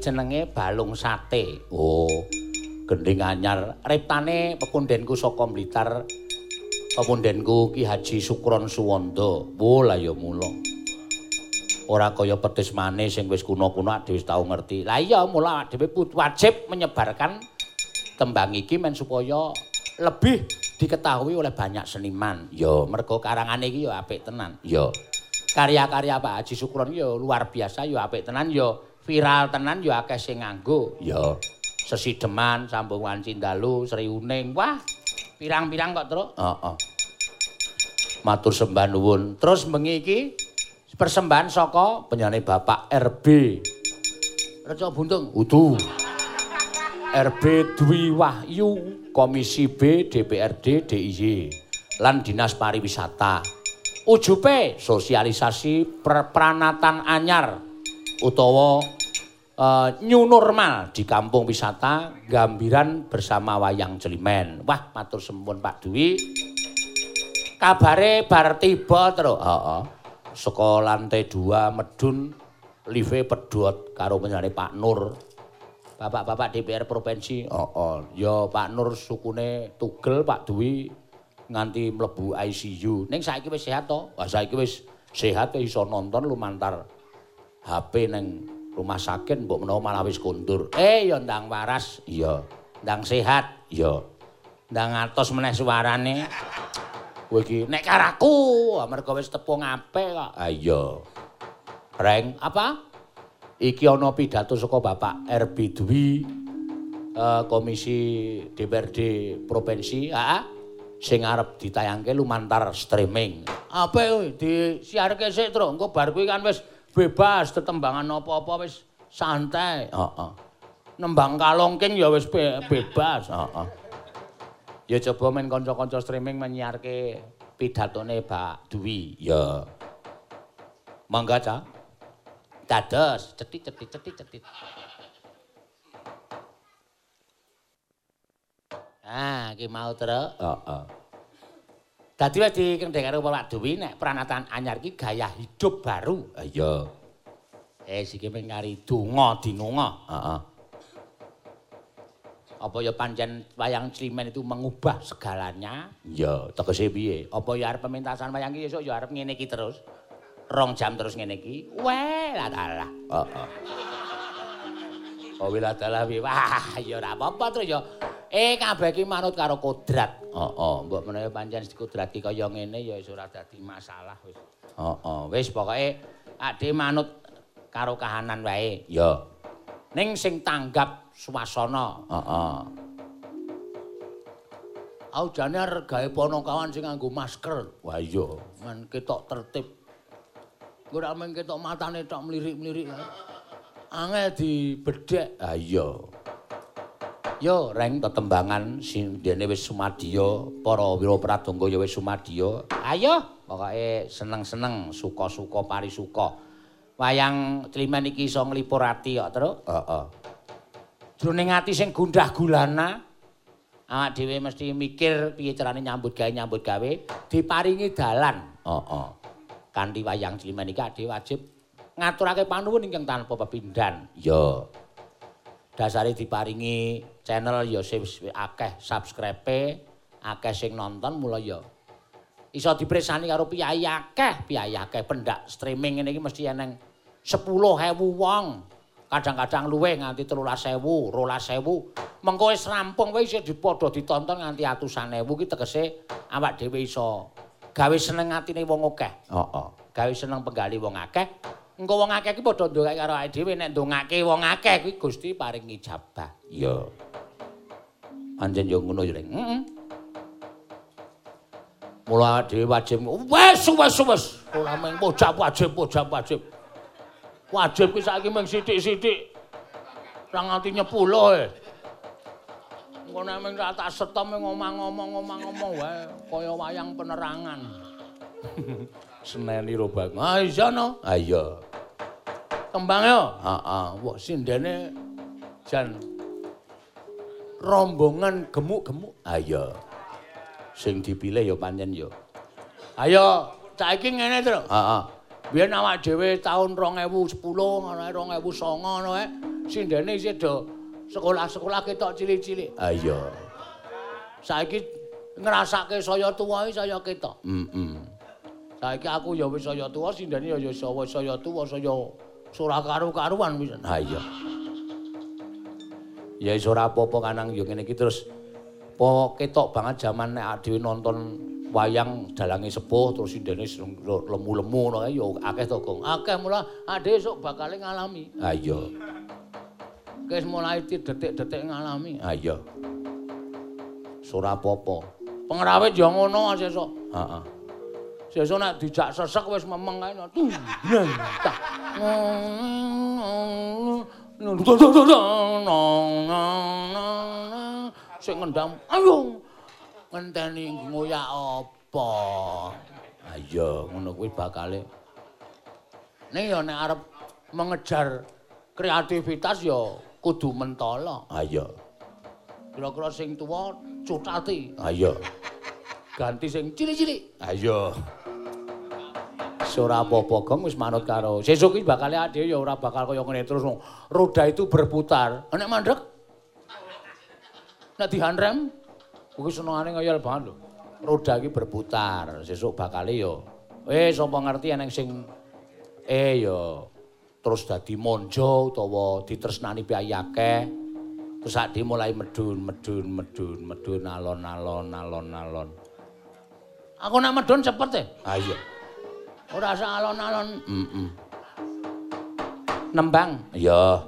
Jenenge balung sate oh gending anyar riptane pekundenku saka Blitar Pemundenku Ki Haji Sukron Suwanda. Wola ya mula. Ora kaya petis manis sing wis kuna-kuna dhewe wis tau ngerti. Lah iya mula dhewe wajib menyebarkan tembang iki men supaya lebih diketahui oleh banyak seniman. Ya, mergo karangane iki ya apik tenan. Ya. Karya-karya Pak Haji Sukron ya luar biasa ya apik tenan ya viral tenan ya akeh sing nganggo. Ya. Sesideman, Sambungan Cindalu, Sri Uning. Wah, pirang-pirang kok, Truk? Heeh. Matur sembah nuwun. Terus bengi iki persembahan saka penyanyi Bapak RB. Reca Buntung. Udu. RB Dwi Wahyu, Komisi B DPRD DIY lan Dinas Pariwisata. Ujupe sosialisasi perpranatan anyar utawa uh, new normal di kampung wisata Gambiran bersama Wayang Jelimen. Wah, matur sempun Pak Dwi. Kabare bar tiba terus. Heeh. Saka lantai 2 medun live pedot karo penyanyi Pak Nur. Bapak-bapak DPR provinsi. Heeh. Ya Pak Nur sukune tugel Pak Dwi nganti mlebu ICU. Ning saiki wis sehat to? Wah, saiki wis sehat iso nonton lumantar HP ning rumah sakit mbok menawa malah wis kundur. Eh ya ndang waras, iya. Ndang sehat, iya. Ndang atos meneh suarane. Kowe iki nek karaku, mergo wis tepung apik kok. Ah iya. Reng, apa? Iki ana pidato saka Bapak RB Dwi uh, Komisi DPRD Provinsi, heeh. Sing arep ditayangke lumantar streaming. Apa disiarke sik, Tru? Engko bar kuwi kan wis bebas tetembangan apa-apa wis santai. Heeh. Nembang kalongking ya wis be bebas. Heeh. Ya coba men kanca-kanca streaming menyiarke pidatone Pak Dwi. Ya. Mangga, Cak. Dados, cetit-cetit cetit-cetit. Ah, iki mau terus. Heeh. Dadi wis dikendhek karo Pak Dewi nek pranatan anyar iki gaya hidup baru. Ha iya. Eh siki mung ngari donga dinunga. Heeh. Apa ya pancen wayang Climen itu mengubah segalanya? Ya, tegese piye? Apa ya arep pementasan wayang iki esuk ya arep ngene iki terus? Rong jam terus ngene iki. Weh, lah dalah. Heeh. Oh, wila dalah Wah, ya ora apa-apa terus ya. Eh kabeh iki manut karo kodrat. Heeh, oh, oh. mbok menawa pancen kodrat iki kaya ngene ya wis ora dadi masalah wis. Heeh, oh, wis pokoke ade manut karo kahanan wae. Ya. Ning sing tanggap swasana. Heeh. Au jane arep gawe ponokawan sing nganggo masker. Wah iya, men ketok tertib. Ora men ketok matane tok mlirik-mlirik. Angel dibedhek. Ha iya. Yo reng tetembangan sing dene wis sumadya, para wira pradonga ya wis sumadya. Ayo, pokoke seneng-seneng, suka-suka parisuka. Wayang Climen iki iso nglipur ati kok, Truk. Heeh. Jroning ati sing gundah gulana, awak dhewe mesti mikir piye carane nyambut gawe nyambut gawe, diparingi dalan. Heeh. Kanthi wayang Climen iki dhewe wajib ngaturake panuwun ingkang tanpa pepindhan. Yo. Dasare diparingi channel ya akeh subscribe akeh sing nonton mula ya iso dipresani karo piyai akeh piyai akeh pendak streaming ngene iki mesti eneng 10.000 wong. Kadang-kadang luweh nganti 13.000 12.000 mengko wis rampung wis dipadha ditonton nganti atusan ewu iki tegese awak dhewe iso gawe seneng atine wong akeh. Heeh gawe seneng penggali wong akeh. Engko wong akeh iki padha ndongake karo awake dhewe nek ndongake wong akeh kuwi Gusti paring ijabah iya Anjen yo ngono yo, Heeh. Mula dhewe wajib wis wis wis ora mung pojak wajib pojak wajib. Wajib ki saiki mung sithik-sithik. Ora nganti nyepulo e. Engko nek mung tak setom ngomong-ngomong ngomong-ngomong wae kaya wayang penerangan. Seneni ro bang. Ah iya no. Ah iya. Kembang yo. Heeh. Wah sindene jan rombongan gemuk-gemuk. Ayo. Sing dipilih ya pancen ya. Ayo, saiki ngene, Tru. Heeh. Biyen awak dhewe taun 2010 ngono 2009 ngono ae. isih do sekolah-sekolah ketok cilik-cilik. Ayo. Saiki ngrasake saya tuwa iki saya ketok. Heeh. Saiki aku ya wis saya tuwa, sindene ya ya saya tuwa, saya ora karu-karuan wis. Ha iya. Ya wis ora apa-apa kanang ya ngene iki terus po ketok banget jaman nek dhewe nonton wayang dalange sepuh terus sindene lemu-lemu ngono ya akeh to, Gong. Akeh mula ade esuk bakal ngalami. Ha iya. Wis mulai detik-detik ngalami. Ha iya. Ora apa-apa. Pengrawit ya ngono sesuk. Heeh. Sesuk nek dijak sesek wis memeng kae. Sing ngendam, ayo ngenteni ngoyak apa? Ayo, ngono kuwi bakale. Ning ya nek arep mengejar kreativitas ya kudu mentala. Ayo. Kira-kira sing tuwa cutati. Ayo. Ganti sing cilik-cilik. Ayo. Ora apa-apa, Gong wis manut karo. Sesuk iki bakal ade ya ora bakal kaya ngene terus. Roda itu berputar. Nek mandek. Nek dihandrem kuwi senengane ngayal banget lho. Roda iki berputar. Sesuk bakal ya wis apa ngerti eneng sing eh ya terus dadi monjo utawa ditresnani piyake terus sak mulai medun medun medun medun alon-alon alon-alon aku nek medun cepet e ha iya ora usah alon-alon. Heeh nembang. Iya.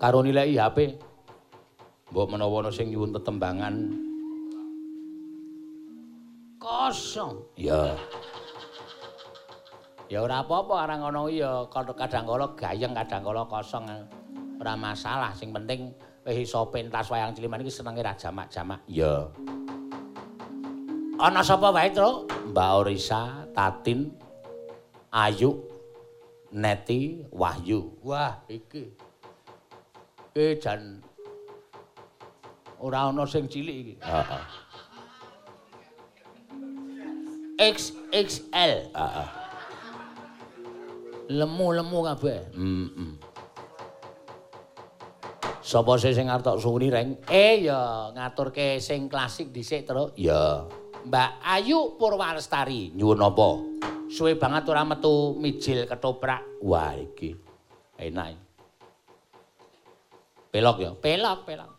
Karo nilai HP mbok menawa ana sing nyuwun tetembangan. Kosong. Iya. Ya ora apa-apa arang ngono ya. Kadang kala gayeng kadang kala kosong. Ora masalah. Sing penting wis iso pentas wayang ciliman iki senenge ra jamak-jamak. Ya. Ana sapa wae, Tru? Mbak Orisa, Tatin, Ayu, Neti, Wahyu. Wah, iki. Eh jan ora ana sing cilik iki. Heeh. XXL. Heeh. lemu-lemu kabeh. Heeh. Sapa sing arep tok suwuni reng? Eh ya ngaturke sing klasik dhisik, Tru. Ya. Mbak Ayu Purwalestari. Nyuwun apa? Suwe banget ora metu mijil ketoprak. Wah, iki enak. Pelok ya? Pelok, pelok.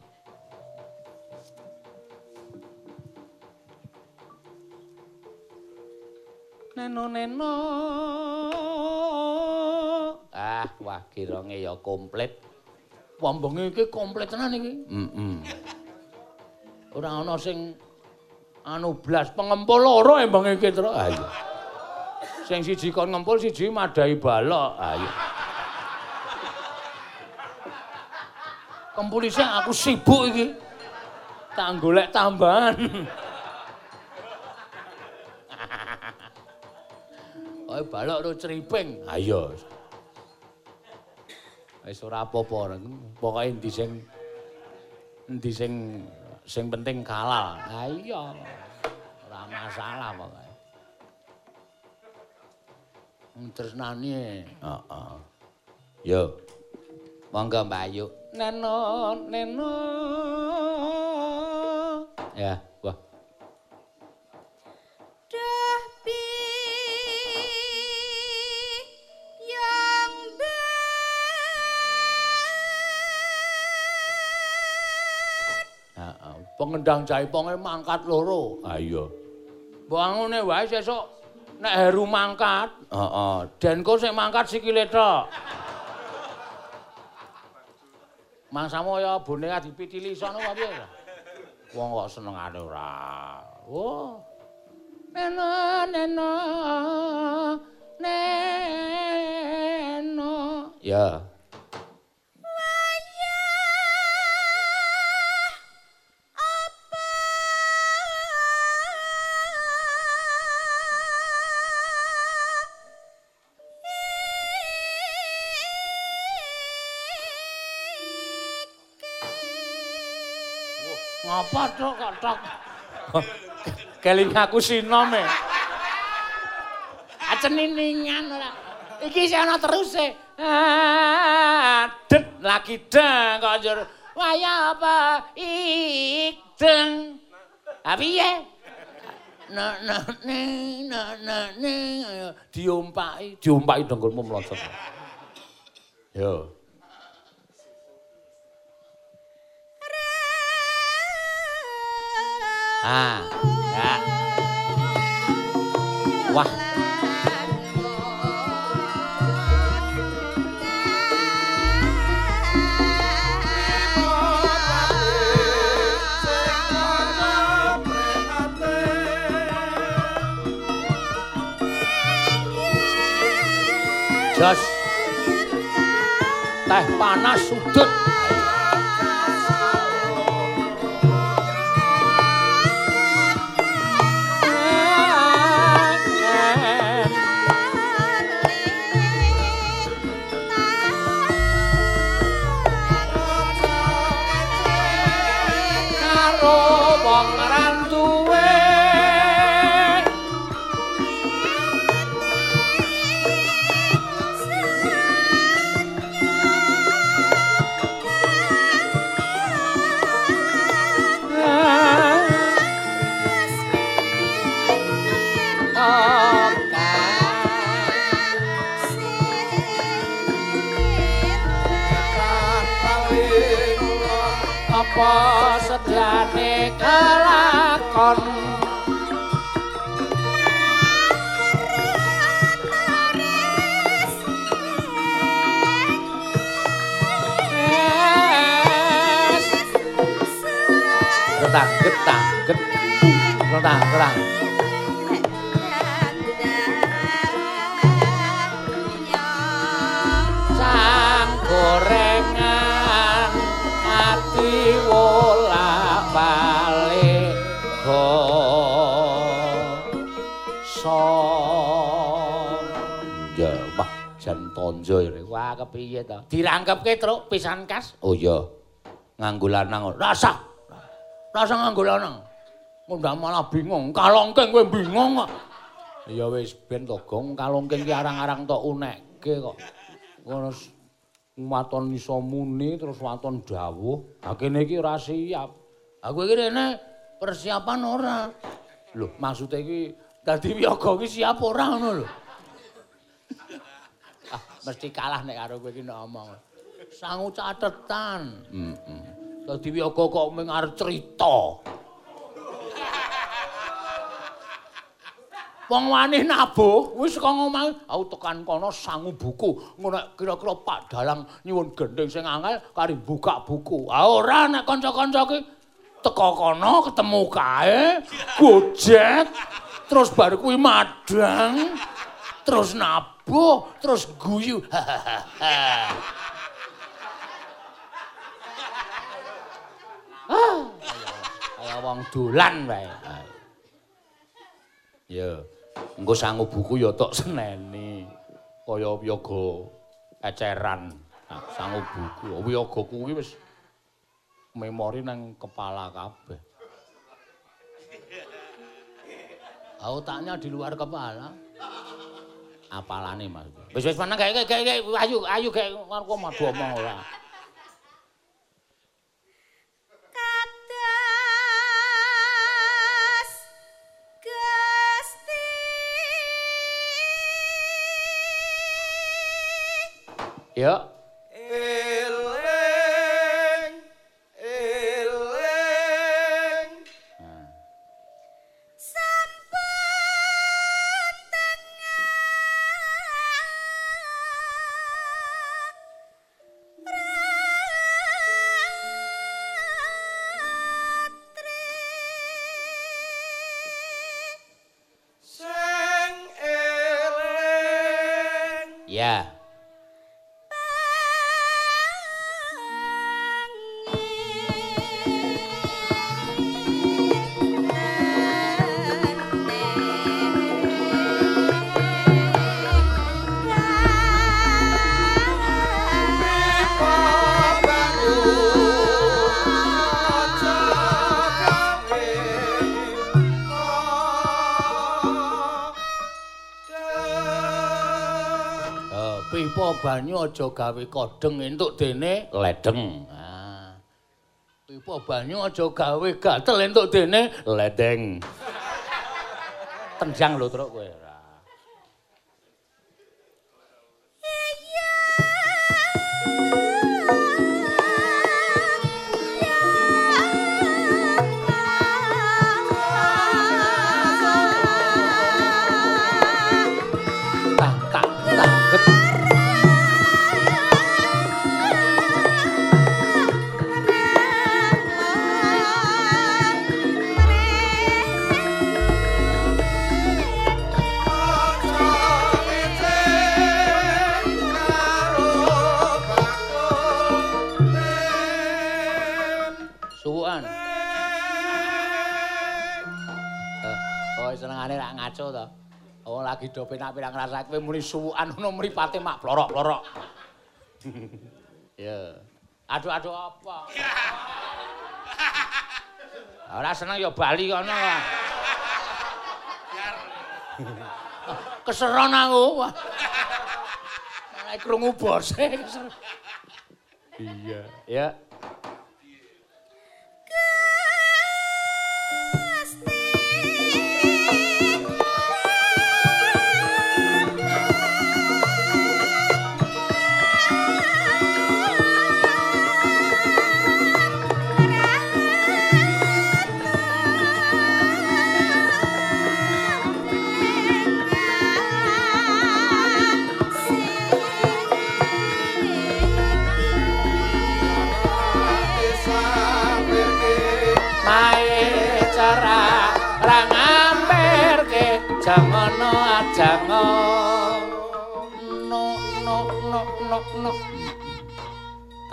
Neno-neno. Ah, wah kironge ya komplit. Wambenge iki komplit tenan iki. Heeh. Ora ana sing anu blas pengempul loro embang iki, Tru. Ah. Sing siji kon ngempul, siji madai balok. Ah iya. Kempulise aku sibuk iki. Tak golek tambahan. Oh, balok ro criping. Ha iya. Wis ora apa-apa, pokoke endi sing endi sing sing penting halal. Ha iya. Ora masalah pokoke. Tresnani. Heeh. Yo. Monggo Mbak Ayu. Neno, neno. Ya, wah. Pengendang jaiponge mangkat loro. Ha iya. Mbok ngene wae sesuk nek Heru mangkat, heeh, Denko sing mangkat sikile tok. Mangsamu ya boneka dipitili sono apa piye? Wong kok senengane ora. Oh. Neno neno neno. Ya. Ngapa tok kok tok? Keling aku sinom e. Aceniningan ora. Iki ana terus e. Det lagi deng kok njur. Waya apa? Ik deng. Ah piye? Nek nek nek nek nek diompaki, diompaki dengkulmu mlosot. Yo. Ah, ya. Wah. jas teh panas sudut apa sedane kelakon? Getang, getang, getang, getang, getang, getang, getang, getang, getang, getang kepiye to? Dirangkepke truk pisan kas. Oh iya. Nganggo lanang. Rasa. Rasa nganggo lanang. Mundang malah bingung. Kalongking kowe bingung kok. Ya wis ben to, Gong. Kalongking ki arang-arang tok unekke kok. Ngono waton iso muni terus waton dawuh. Ha kene iki ora siap. Aku iki rene persiapan ora. Lho, maksude iki dadi wiyaga iki siap ora ngono lho. Mesti kalah nek karo kowe iki nek omong. Sangu catetan. Heeh. Mm -mm. Dadi wiyaga kok mung arep crita. Wong wani nabuh wis kok ngomong aku tekan kono sangu buku ngono kira-kira Pak Dalang nyuwun gendeng sing angel kari buka buku. Ah ora nek kanca-kanca ki teko kono ketemu kae gojek terus baru kuwi madang terus nabuh boh terus guyu. Ah kaya wong dolan wae. Ya engko sangu buku ya tok seneni. Kaya wiyaga eceran. Sangu buku wiyaga kuwi wis memori nang kepala kabeh. Otaknya di luar kepala apalane Mas. Wis wis meneng gawe gawe ayu ayu gawe kok madu omong ora. Ya. Aja gawe kodeng entuk dene ledeng. Ah. Pipa banyu aja gawe gatel entuk dene ledeng. Tenjang lho truk kowe. Ngrasake kowe muni suwukan ngono mripate mak plorok-plorok. Ya. Aduh-aduh apa? Ora seneng ya bali kono kok. Keseron aku. Malah krungu bose. Iya, ya.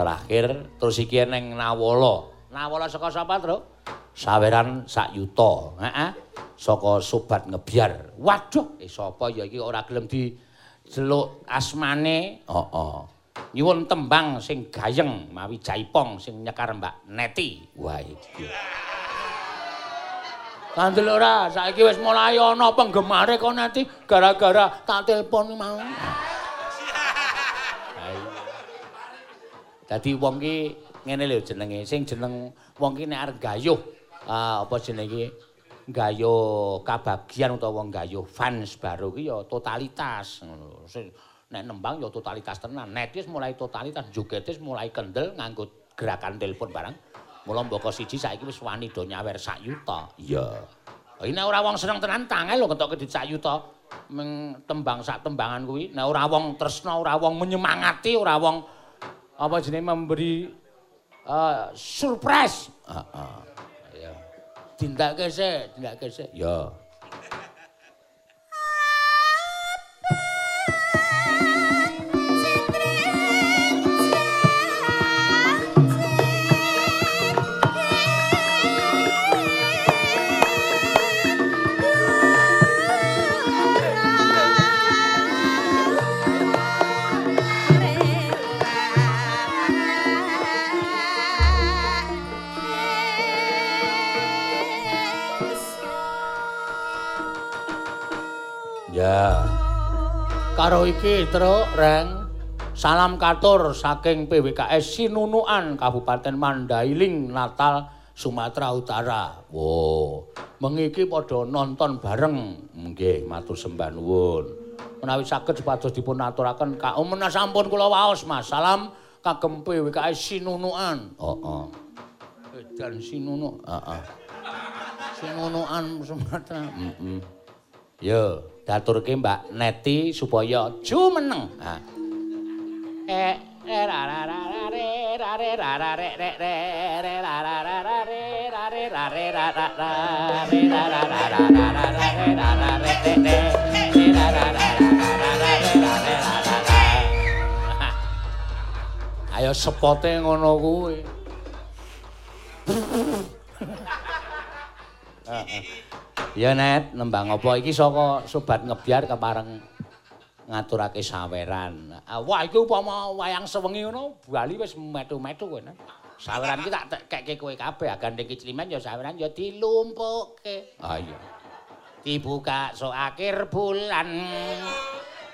Terakhir terus iki neng nawala. Nawala saka sapa tru? Saweran sak yuta. Heeh. Saka sobat ngebyar. Waduh eh sapa ya iki ora gelem di jeluk asmane? Heeh. Oh, oh. nyuwun tembang sing gayeng mawi jaipong sing nyekar Mbak Neti. Wah iki. Kandel ora, saiki wis mulai ana penggemare kok nanti gara-gara tak telepon mau. Dadi wong ki ngene lho jenenge, sing jeneng wong ki nek arep gayuh, ah apa jenenge? Gayuh kabagian utawa wong gayuh fans baru ki ya totalitas ngono. Nek nembang ya totalitas tenan. Nek wis mulai totalitas, jogetis mulai kendel nganggo gerakan telepon barang. Mula mboko siji saiki wis wani do nyawer sak yuta. Iya. Nek ora wong seneng tenan tangel lho kentoke dit sak yuta. Meng tembang sak tembangan kuwi. Nek ora wong tresna, ora wong menyemangati, ora wong apa jenenge memberi uh, surprise. Heeh. Uh, uh. Iya. Tindakke sik, tindakke sik. Ya. Iki truk reng. Salam katur saking PWKS Sinunuan Kabupaten Mandailing Natal Sumatera Utara. Wo mengiki padha nonton bareng. Nggih matur sembah nuwun. Menawi saged supados dipun aturaken kaumena sampun kula waos Mas. Salam kagem PWKS Sinunuan. Oh oh dan Sinunu heeh. Sinunuan Sumatera. Heeh mm -mm. yo daturke Mbak Neti supaya jumeneng. Ha. Eh ra ra. Ayo sepote ngono kuwi. Heeh. Ya net, nembang apa iki saka sobat ngebyar kepareng ngaturake saweran. Ah, wah iki upama wayang sewengi ngono, bali wis metu-metu kowe. Saweran iki tak kekke kowe kabeh, gandeng kiclimen ya saweran ya dilumpukke. Ah iya. Dibuka so akhir bulan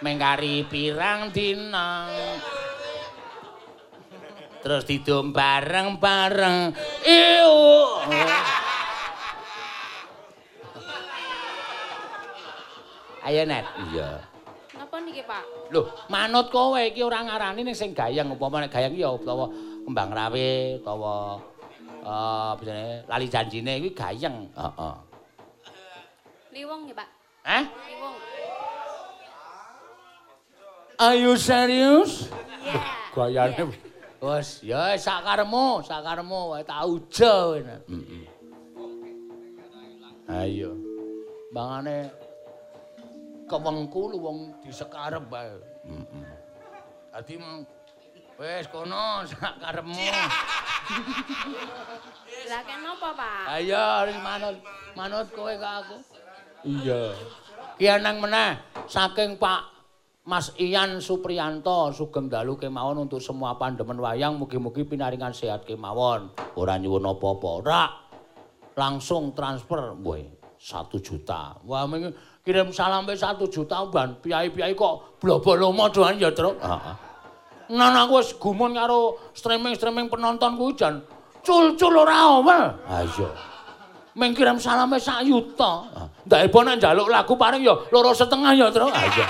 mengkari pirang dina. Terus didum bareng-bareng. Iyo. Ayo net. Iya. Napa niki, Pak? Loh, manut kowe iki ora ngarani ning sing gayeng upama nek gayeng ya utawa kembang rawe utawa eh uh, lali janjine kuwi gayeng. Heeh. Liwong ya, Pak. Hah? Liwong. Ayo serius? Iya. Gayane wis ya sakaremu, sakaremu wae tak uja kowe. Heeh. Ayo. Bangane kewengku lu wong disekarep bae. Heeh. Dadi wis kono sakarepmu. Lah kenapa, Pak? Ayo manut manut kowe ke aku. Iya. Ki nang meneh saking Pak Mas Ian Supriyanto sugeng dalu kemawon untuk semua pandemen wayang mugi-mugi pinaringan sehat kemawon. Ora nyuwun apa-apa, ora. Langsung transfer, woi, satu juta. Wah, kirim salam pe satu juta, ban piai-piai kok blobolomo doan ya, Truk. Heeh. Nan aku wis gumun karo streaming-streaming penonton kuwi jan cul-cul ora omel. Ha iya. Meng kirim salam pe sak yuta. Ndak ebo nek njaluk lagu paring ya loro setengah ya, Truk. Ha iya.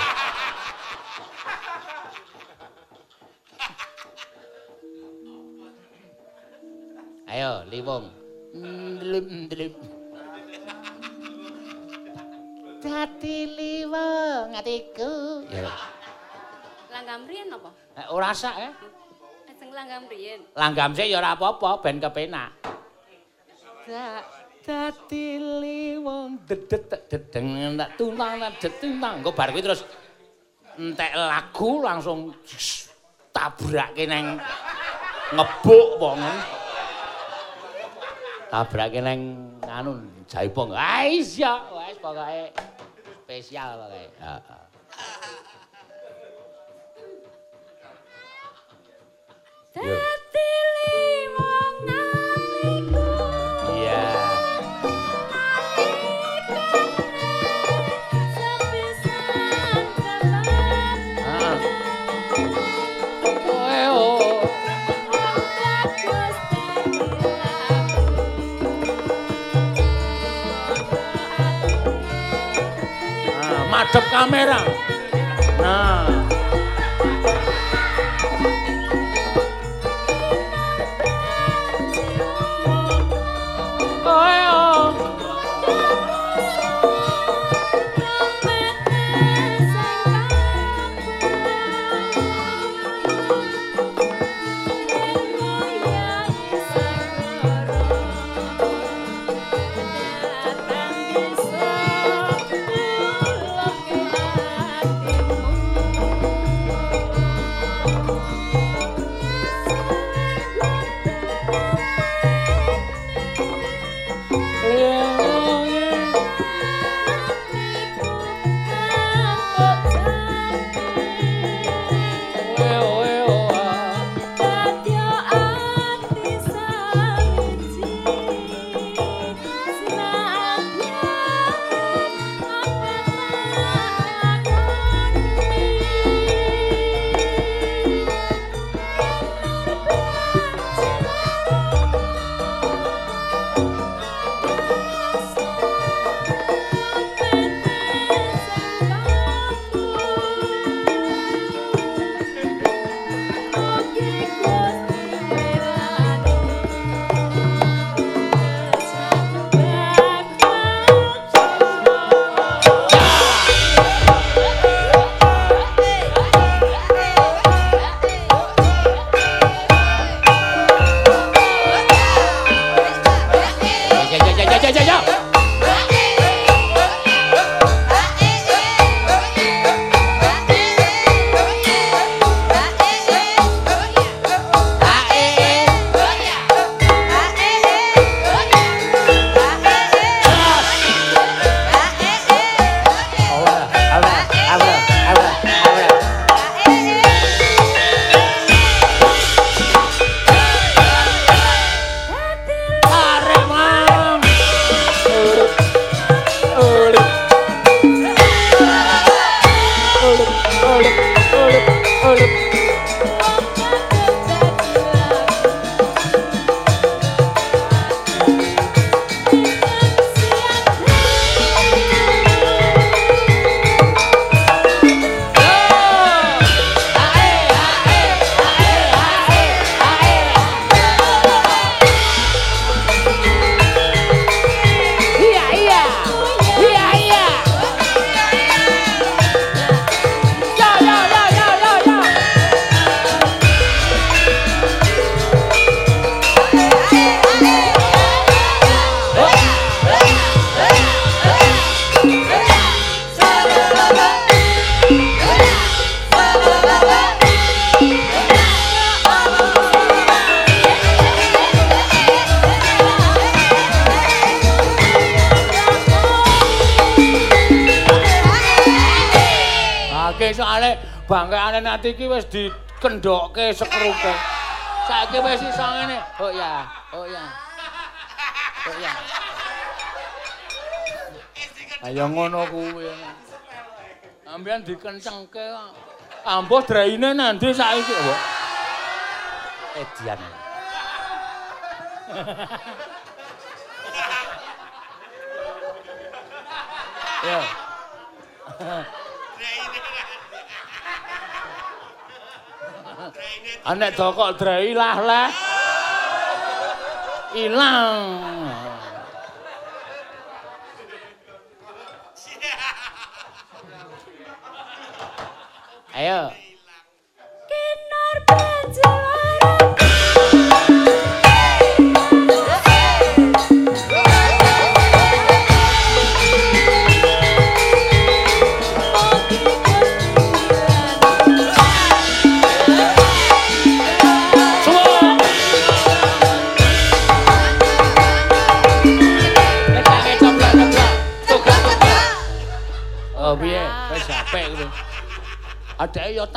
Ayo, liwong. Ndlip ndlip. Dadi liwong atiku. Ya. Langgam riyen apa? Eh, ora sak eh. Sing langgam riyen. Langgam sik ya ora apa-apa ben kepenak. Dadi liwong dedet dedeng tak tuntang detuntang. Engko bar kuwi terus entek lagu langsung tabrake nang ngebuk wongen. Tabrake nang anu jaipong. Ah iya, wis pokoke spesial pokoke. Heeh. Dadi Nah, madhep kamera. Nah. Ambuh draine nanti saiki. Wah. Edian. Ya. Anek dokok drai lah lah. Ilang. Ayo.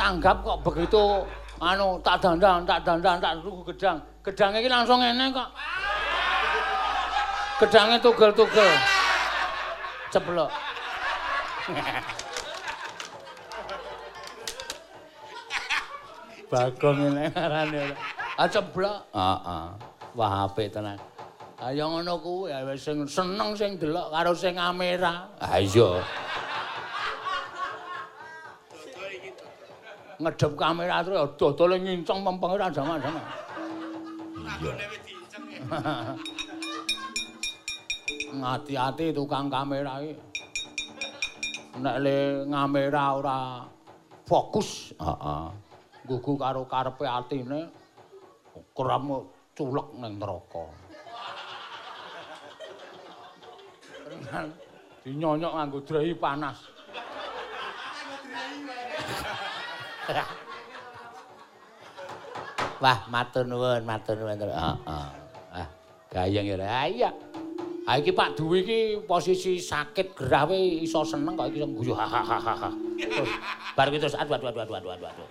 Tanggap kok begitu anu tak dandang, tak dandang, tak tuku gedang. Gedange iki langsung ngene kok. Gedange tugel-tugel. Ceplok. Bagong ngene ngarane. Ah ceblok. Heeh. Wah apik tenan. Ayo ngono kuwi ya wis sing seneng sing delok karo sing kamera. Ah iya. Ngedep kamera terus ya dodole nginceng mempeng ora jama-jama. Iya. Ngati-ati tukang kamera iki. Nek le ngamera ora fokus, heeh. Gugu karo karepe atine kram culek ning neraka. Dinyonyok nganggo drai panas. Wah, matur nuwun, matur nuwun. Heeh. Ah, gayeng ya. Ah iya. Ah iki Pak Duwi iki posisi sakit gerah we iso seneng kok iki iso guyu. Terus bar iki terus aduh aduh aduh aduh aduh aduh.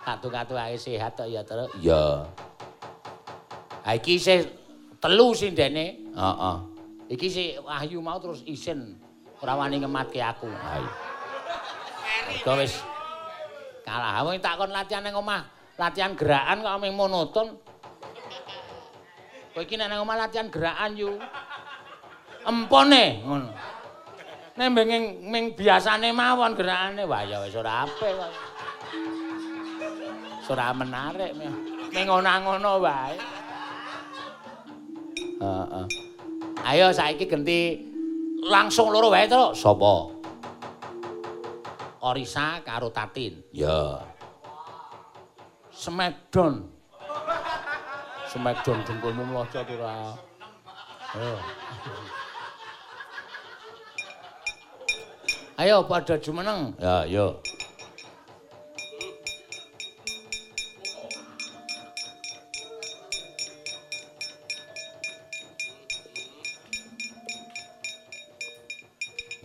Katu-katu ae sehat tok ya, Tru. Iya. Ah iki isih telu sindene. Heeh. Iki si Wahyu mau terus isin ora wani ngematke aku. Ha iya. Mergo wis kalah. Wong takon latihan ning omah, latihan gerakan kok mung monoton. Kowe iki nang omah latihan gerakan yu. Empone ngono. Nek ming ming biasane mawon gerakane, wah ya wis ora apik kok. Ora menarik. Ming ngono-ngono wae. Heeh. Ayo saiki genti langsung loro wae to. Sapa? Orisa karo Tatin. Ya. Smackdown. Smackdown dengkulmu mlojot ora. Ayo. Ayo pada jumeneng. Ya, yo.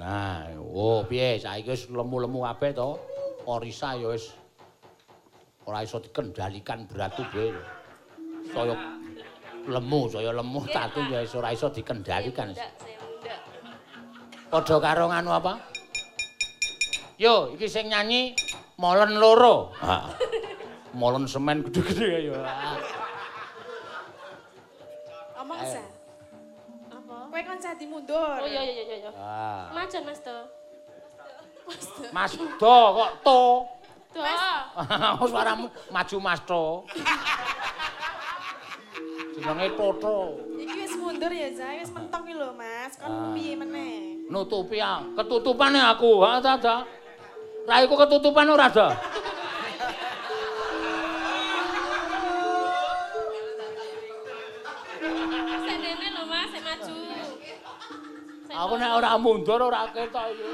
Nah, oh piye saiki wis lemu-lemu kabeh to. Orisa ya wis ora iso dikendalikan berat tubuhe. Saya lemu, saya lemu tatu ya wis ora iso dikendalikan. Padha karo nganu apa? Yo, iki sing nyanyi Molen loro. Ha. Molen semen gede-gede ya. Kowe kan sadi mundur. Oh iya iya iya iya. Ah. Macan Mas to. Mas Do kok to? Tuh. Oh, suaramu maju Mas To. Jenenge Toto. Iki wis mundur ya, Zai. Wis mentok iki lho, Mas. Kon Ah. piye meneh? Nutupi ah, ketutupane aku. Ha ta ta. Raiku ketutupan ora ada. Aku nek ora mundur ora ketok iki.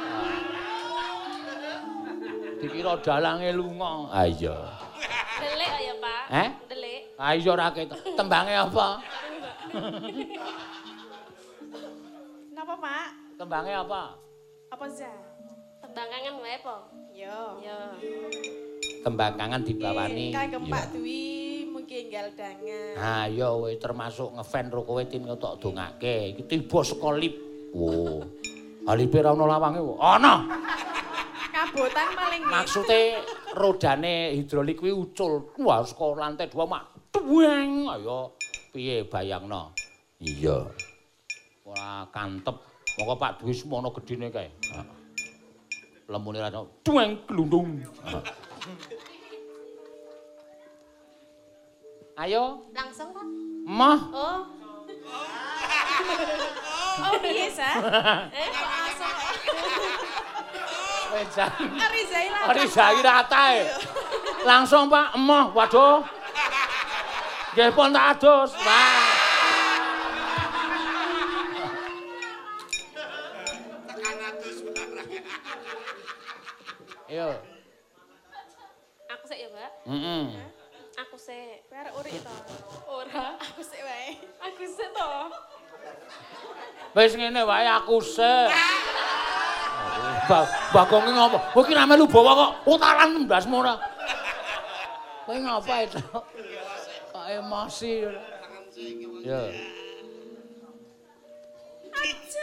Dikira dalange lunga. Ah iya. Delik ya, Pak. Eh? Delik. Ah iya ora ketok. Tembange apa? Napa, Pak? Tembange apa? Apa, Za? Tembang wae po. Yo. Yo. Tembang kangen dibawani. Iya. Pak Dwi mungkin enggal dangan. Ha iya kowe termasuk ngefan ro kowe tin ngetok dongake. Iki tiba saka lip. Wo. Alipe ra ono lawange. wo. Ana. Kabotan paling Maksude rodane hidrolik kuwi ucul. Wah saka lantai 2 mak. Dueng. Ayo piye bayangno? Iya. Ora kantep. Moko Pak Dwi semono gedine kae. Ha. Lemune ra ono. dueng glundung. Ayo, Langsung Pak. Mah. Oh. Oh piye sa? Eh. Ari Zaila. Ari rata e. Langsung Pak, emoh, waduh. Nggih pun tak adus. Wah. Yo. Aku sik ya, Mbak. Heeh. Aku sik. Kowe arek urip to. Ora. Aku sik wae. Aku sik to. Wis ngene wae aku sik. Ba Bagong ki ngopo? Kowe ki ra melu bawa kok utaran ndasmu ora. Kowe ngapa itu? Kok emosi. Ya. Aja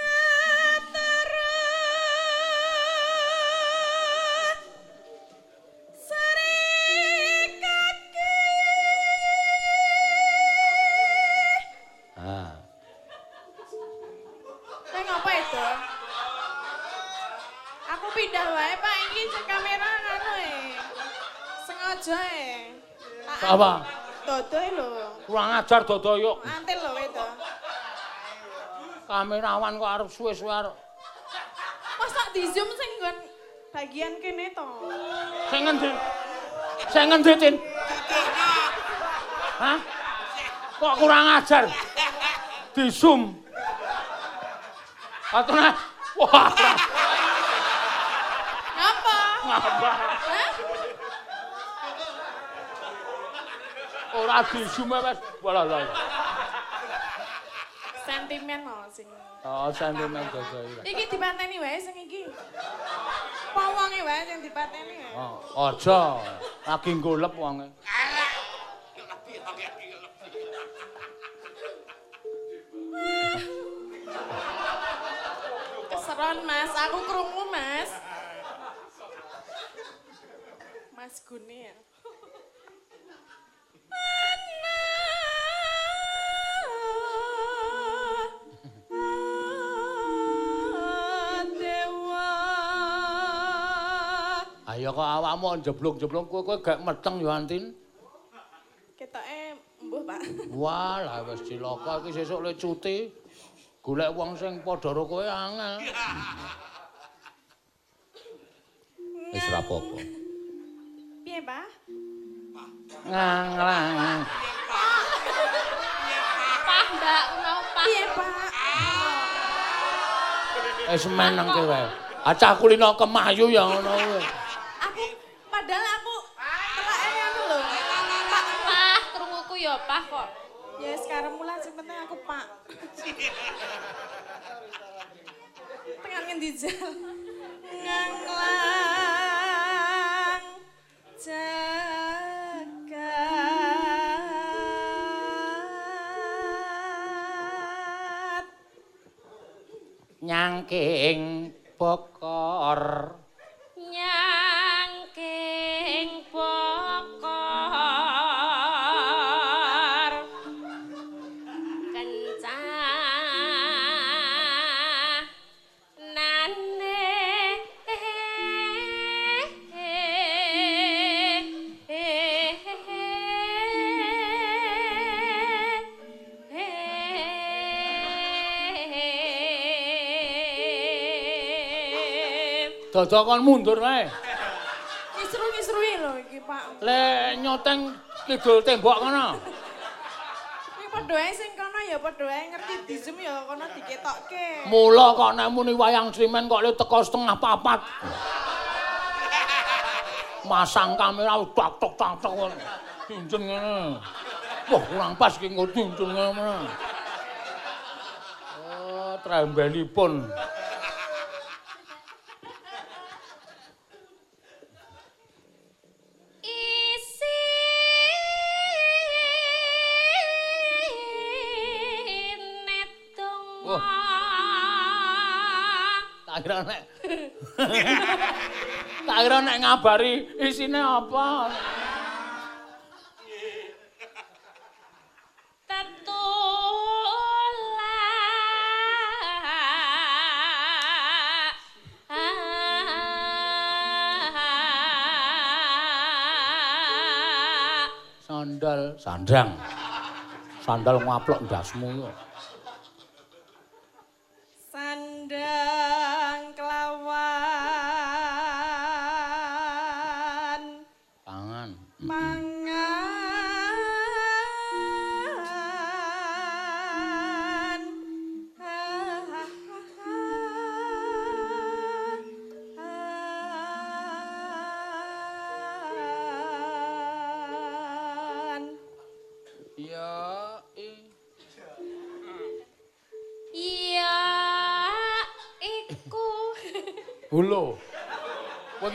Apa? Dodo lho. Kurang ajar dodoyo. Antel lho itu. Kamerawan kok arep suwe-suwe arep. Masa di zoom sing nggon bagian kene to. Sing ngendi? Sing ngendi, Tin? Hah? Kok kurang ajar? Di zoom. Atune. Wah, Ngapa? ngapa? Hah? Ora di zoom wis. Walah lah. Sentimen lho sing. Oh, sentimen dodo iki. Iki dipateni wae sing iki. Pawonge wae sing dipateni wae. Oh, aja. Lagi golep wonge. Keseron Mas, aku krungu Mas. Mas Gune ya. Kok awakmu jeblong-jeblong kowe kowe gak meteng yo Antin. Ketoke mbuh, Pak. Wah, lah wis cilaka iki sesuk le cuti. Golek wong sing padha karo kowe angel. Wis ora apa-apa. Piye, Pak? Nganglang. Pah, Mbak, mau pah. Piye, Pak? Wis meneng kowe wae. Acah kulino kemayu ya ngono kuwi. Ya pah kok. ya sekarang mulai sing penting aku, Pak. Pengen ngendi jal. Nganglang jagat. Nyangking bokor. Dodo kon mundur wae. Ngisru-ngisrui lho iki, Pak. Le nyoteng kidul tembok kono. Padha ae sing kono ya padha ae ngerti di zoom ya kono diketokke. Mula kok nek muni wayang srimen kok le teko setengah papat. Masang kamera dak tok tak tok. Diunjun ngene. Wah, kurang pas ki nggo diunjun ngene. Oh, trembelipun. Tak kira nek. tak kira nek ngabari isine apa. Sandal, sandang. Sandal ngaplok ndasmu yo.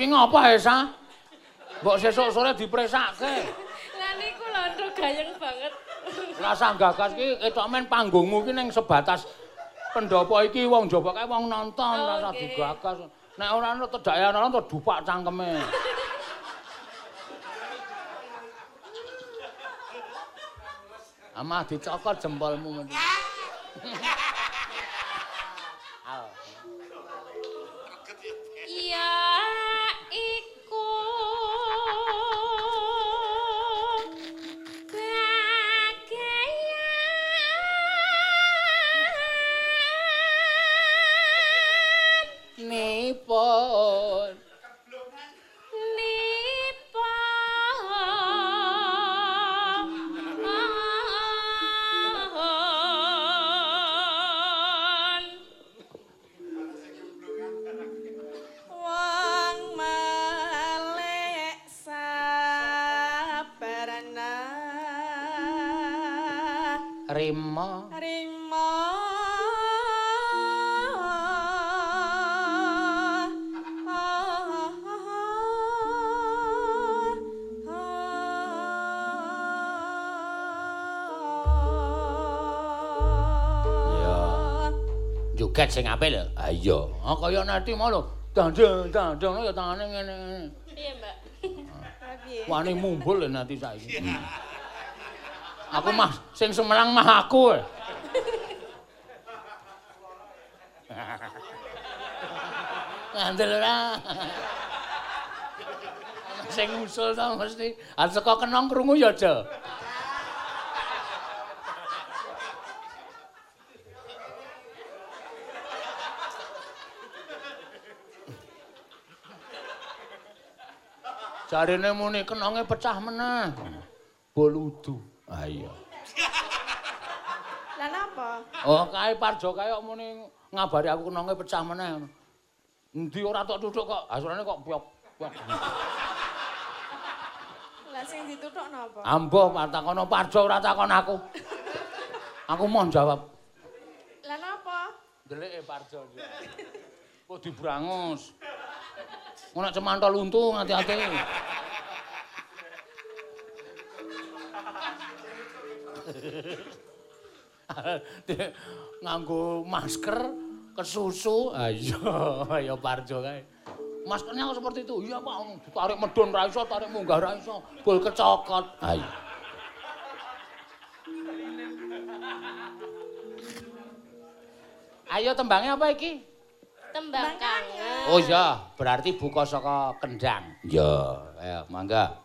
Iki ngapa, Esa? Mbok sesuk sore dipresake. Lah niku lho gayeng banget. Rasa gagas iki ketok men panggungmu iki ning sebatas pendopo iki wong Jawa kae wong nonton oh, rasa okay. digagas. Nek ora ana tedake ana to dupak cangkeme. Amah dicokot jempolmu. joget sing apik lho. Ha iya. Ha kaya nanti mau lho. Dandeng, dandeng ya tangane ngene. Iya, Mbak. Wani mumbul lho nanti saiki. Aku mah sing semelang mah aku. Ngandel ora. Sing usul ta mesti. Ah saka kenong krungu ya aja. Jarine muni kenonge pecah meneh. Boludu. Ah iya. Lah napa? Oh, kae Parjo kae kok muni ngabari aku kenonge pecah meneh. Endi ora tok tutuk kok. Asurane kok piok. Lah sing ditutuk napa? Ambo takono Parjo ora takon aku. Aku mau jawab. Lah napa? Deleke Parjo. Kok dibrangus. Ngono cemantol untung hati-hati. nganggo masker kesusu. Ayo ayo parjo kae. Maskernya kok seperti itu? Iya pak. Tarik medon ra iso tarik munggah ra iso. Bol kecokot. Ayo ayo tembangnya apa iki tembang kangen. Oh iya, berarti buka saka kendang. Iya, ayo mangga.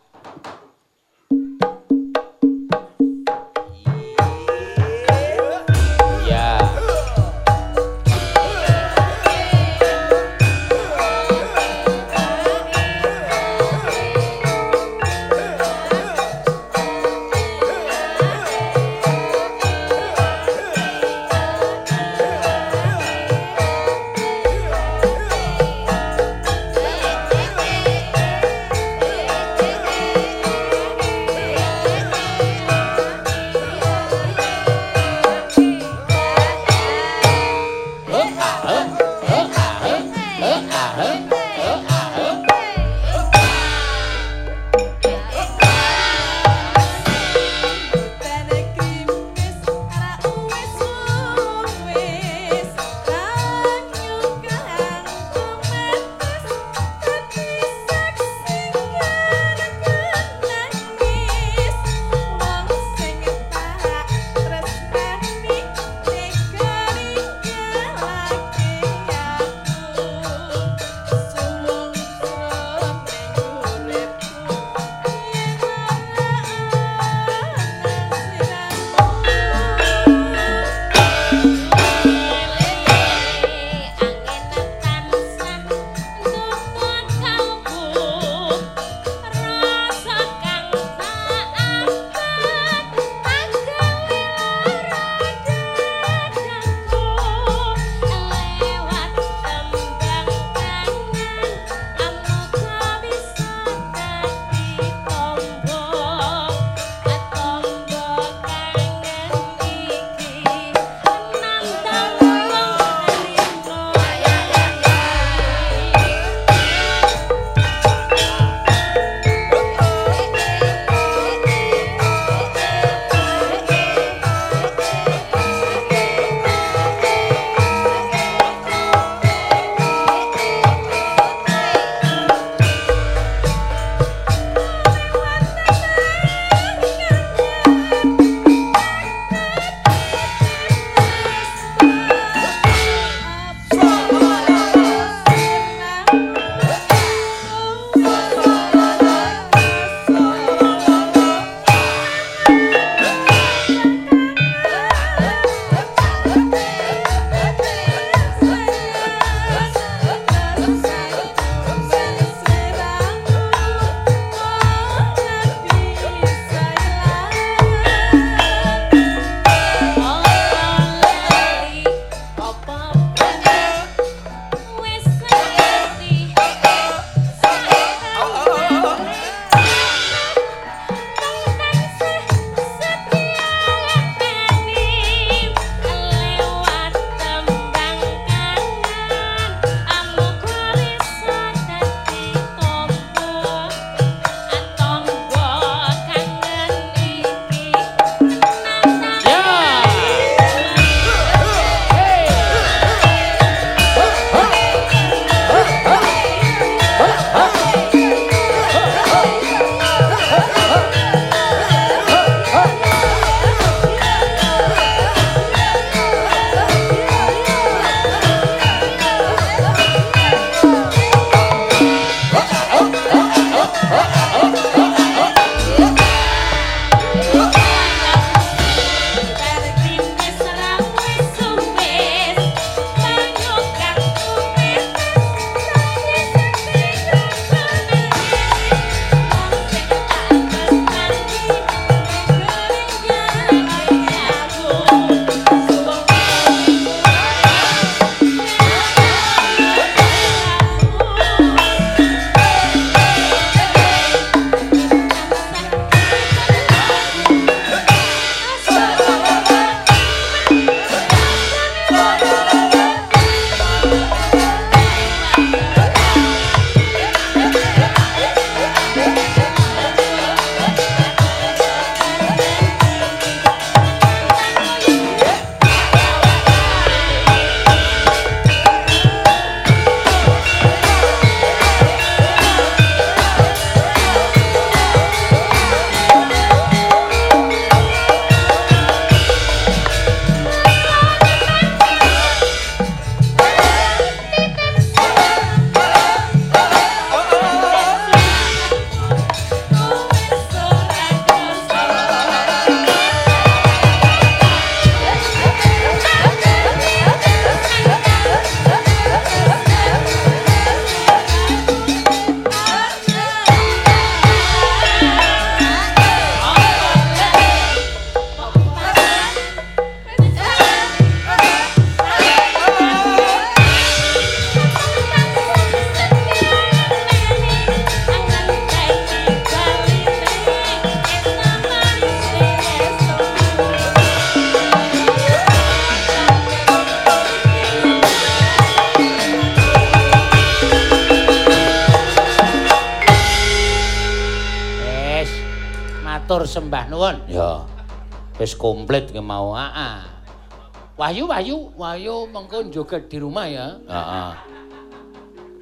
Mengko joget di rumah ya. Heeh.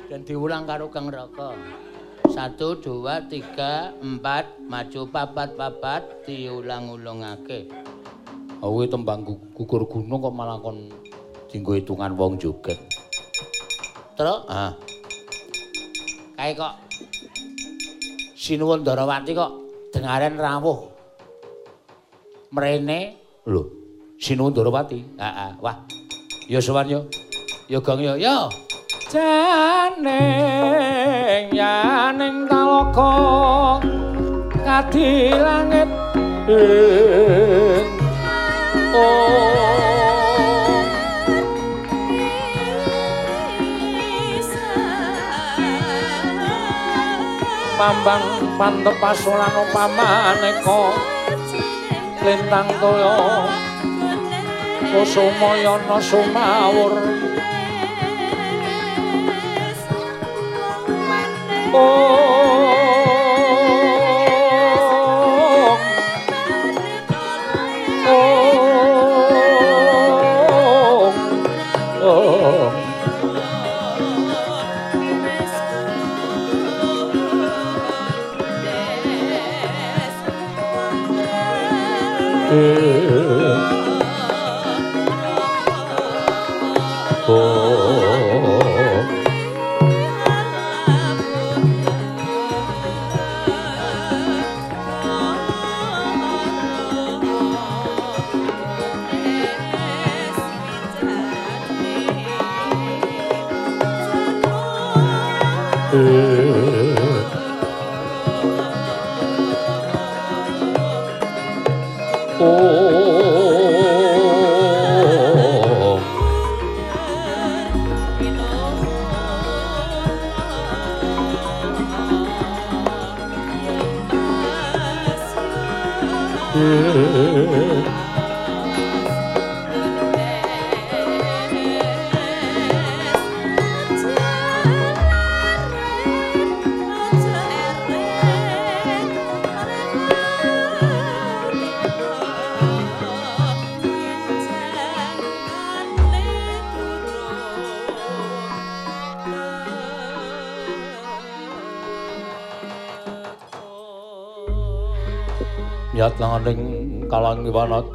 Dan diulang karo Kang Raka. Satu, dua, tiga, empat, maju papat papat, diulang-ulungake. Oh, tembang gugur gunung kok malah kon dinggo hitungan wong joget. Terus, ah. Kae kok Sinuwun Darawati kok dengaren rawuh. Mrene lho, Sinuwun Darawati. Heeh. Ya sowan yo. Ya gong yo. Yo. Janing yaning talaka kadi langit. Oh. pambang pantepasolan upamaneka lintang toya kusumayana sumawur oh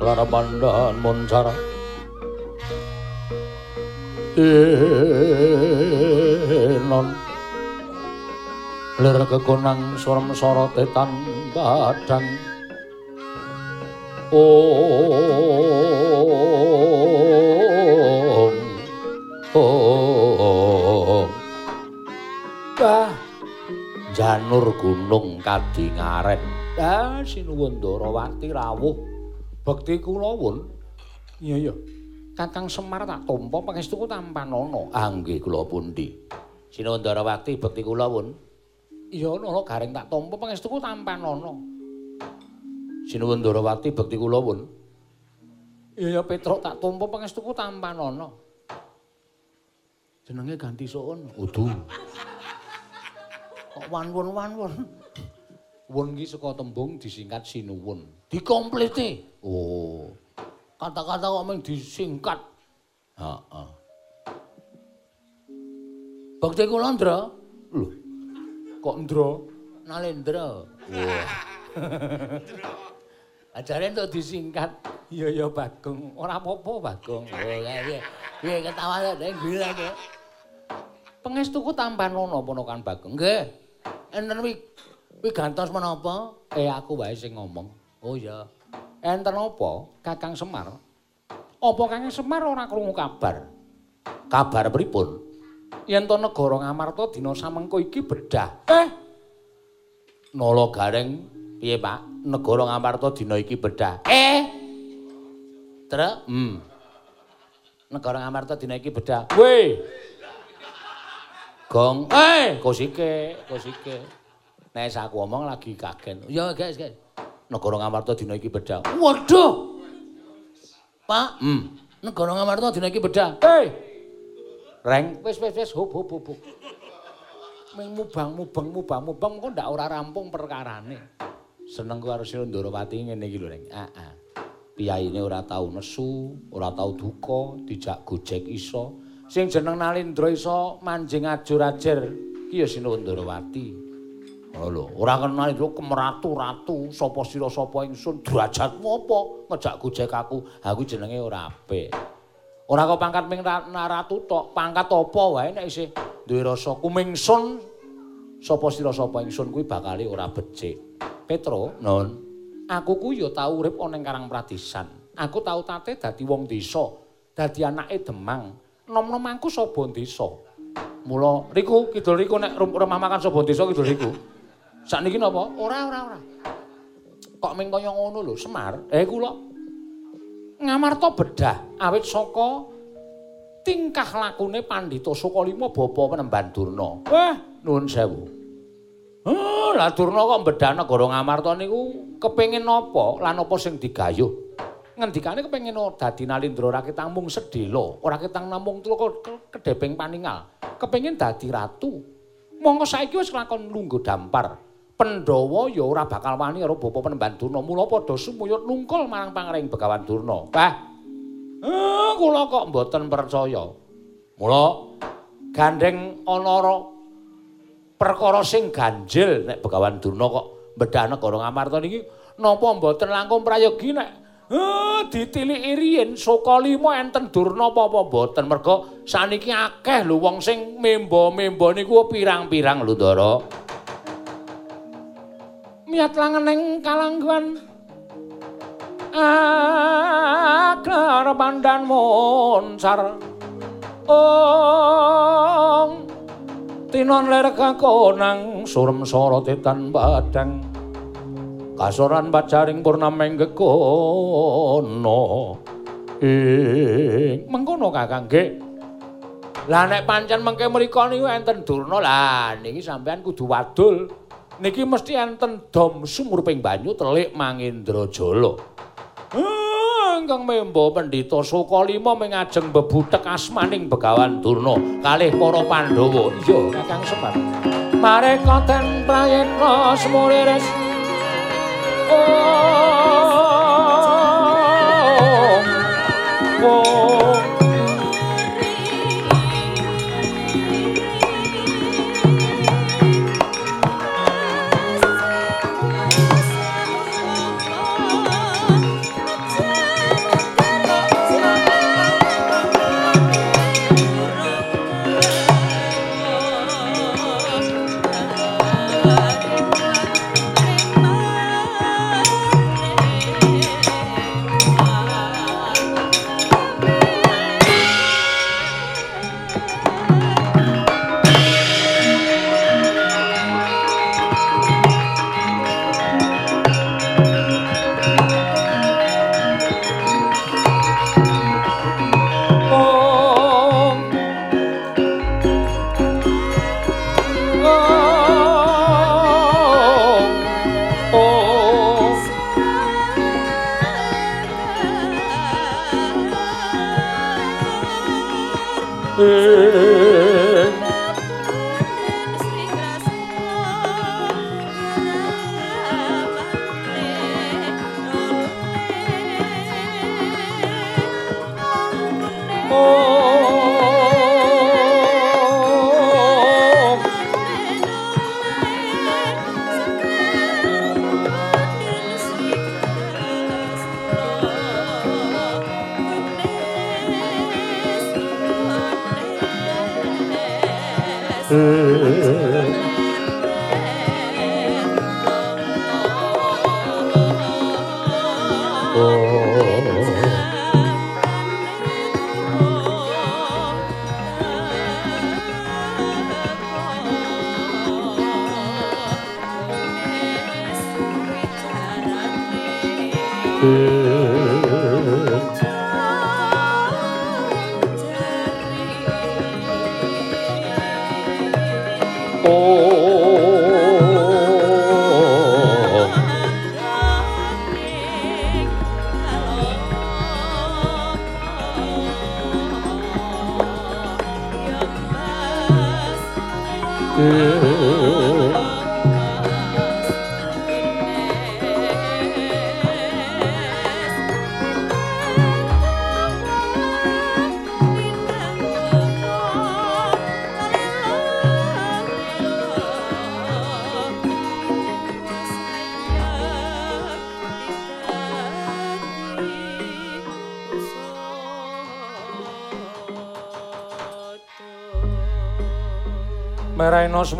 klara pandan moncara non lir kekonang sorem sorote tan badang. Om. Om. Bah. Janur gunung kadingaren Ah, sinuwun Darawati rawuh. Bekti kula wun. Iya, iya. Kakang Semar tak tampa pangestuku tampanana. Ah, nggih kula pundi. Sinuwun Darawati bekti kula wun. Iya, nana garing tak tampa pangestuku tampanana. Sinuwun Darawati bekti kula wun. Iya, Petruk tak tampa pangestuku tampanana. Jenenge ganti soon. Udu. Kok wan-wan-wan-wan. Wun iki saka tembung disingkat sinuwun. Dikomplete. Oh. Kata-kata kok mung disingkat. Heeh. Bakti kula Ndra. Lho. Kok Ndra? Nalendra. Wah. Ajare entuk disingkat. Iya ya Bagong. Ora apa-apa Bagong. Oh ya. Piye ketawa nek gila kok. Pengestuku tampan ono ponokan Bagong. Nggih. Enten Kuwi gantos menapa? Eh aku wae sing ngomong. Oh iya. Enten apa Kakang Semar? Apa Kakang Semar ora krungu kabar? Kabar pripun? Yen to negara Ngamarta dina samengko iki bedah. Eh. Nala gareng piye, Pak? Negara Ngamarta dina iki bedah. Eh. Terus, hmm. Negara Ngamarta dina iki bedah. Weh. Gong, eh, kosike, kosike. Nek aku omong lagi kagen. Ya guys, guys. Negara Ngamarta dina iki bedah. Waduh. Pak, hmm. Negara Ngamarta dina iki bedah. Hei. Reng, wis wis wis hop hop hop. Ming mubang mubang mubang mubang kok ndak ora rampung perkarane. seneng karo Sri Ndarawati ngene iki lho, Neng. Heeh. Ah, Piyaine ora tau nesu, ora tau duka, dijak gojek iso. Sing jeneng Nalindra iso manjing ajur-ajer ki ya Ndarawati. Oh lho, ora kenal itu kemeratu ratu, sapa sira sapa ingsun, derajatmu apa ngejak gojek aku? Aku jenenge ora apik. Ora kok pangkat ming ratu tok, pangkat apa wae nek isih duwe rasa kumingsun sapa sira sapa ingsun kuwi bakali ora becik. Petro, non. Aku ku ya tau urip ana ing Karang Pradisan. Aku tau tate dadi wong desa, dadi anake Demang. Nom-nom aku sapa desa. Mula riku kidul riku nek rumah makan sapa desa kidul riku. Sakniki napa? Ora, ora, ora. Kok ming kaya ngono lho, Semar. Eh kula ngamarta bedah awit saka tingkah lakune Pandhita Sukalima bapa penemban Durna. Wah, nuwun sewu. Oh, lah Durna kok bedah negara Ngamarta niku kepengin napa lan apa sing digayuh? Ngendikane kepengin dadi Nalindra ora ketang mung sedhela, ora ketang namung kedheping paningal. Kepengin dadi ratu. Monggo saiki wis lakon lungguh dampar. Pandhawa ya ora bakal wani karo bapa penemban Durna. Mula padha sumuyut nungkul marang pangring Begawan Durna. Wah. Eh, kula kok mboten percaya. Mula gandeng ana perkara sing ganjil nek Begawan Durna kok mbedah negara Ngamarta niki napa mboten langkung prayogi nek eh ditiliki riyin Sukalima enten Durna apa-apa mboten merga saniki akeh lho wong sing memba-memba niku pirang-pirang lho Ndara. Miat langeneng kalangguan. Aklar pandan monsar ong tinon ler kakonang surem sorotetan badang. Kasoran bacaring purnameng gekono ing mengkono kakang ge. Lah nek pancen mengke mriko niku enten durna lah niki sampean kudu wadul niki mesti enten dom sumurping banyu telik Mangindrajala. Ah, ingkang memba Pandhita Sukalima mengajeng bebutek asmaning Begawan Durna kalih para Pandhawa. Iya, Kakang Semar. Mareka ten prayekna semulires. Oh. Oh.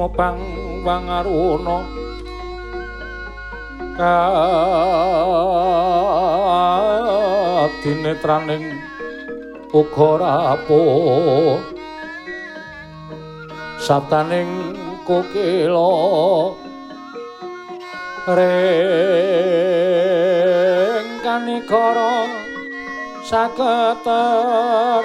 Meraina semupang pangaruna kadinetraning uga rapuh. Sabtaning kukila ring kanikara saketer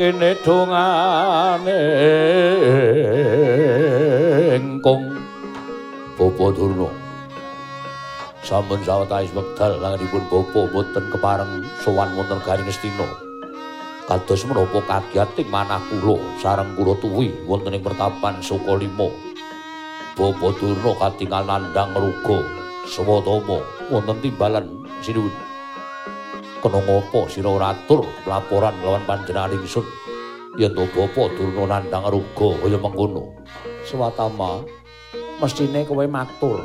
kene dongane engkong Bapak Durna sampun sawetawis wekdal langenipun Bapak boten kepareng sowan wonten Garing Astina kados menapa kagiyating manah kula sareng kula tuwi wonten ing pertapan Sukalima. Bapa Durna katingal nandhang ruga swatama wonten timbalan sinuwun. Kena ngapa sira ora atur laporan lawan panjenengan ingsun yen to Bapa Durna nandhang ruga kaya mengkono. Swatama mestine kowe matur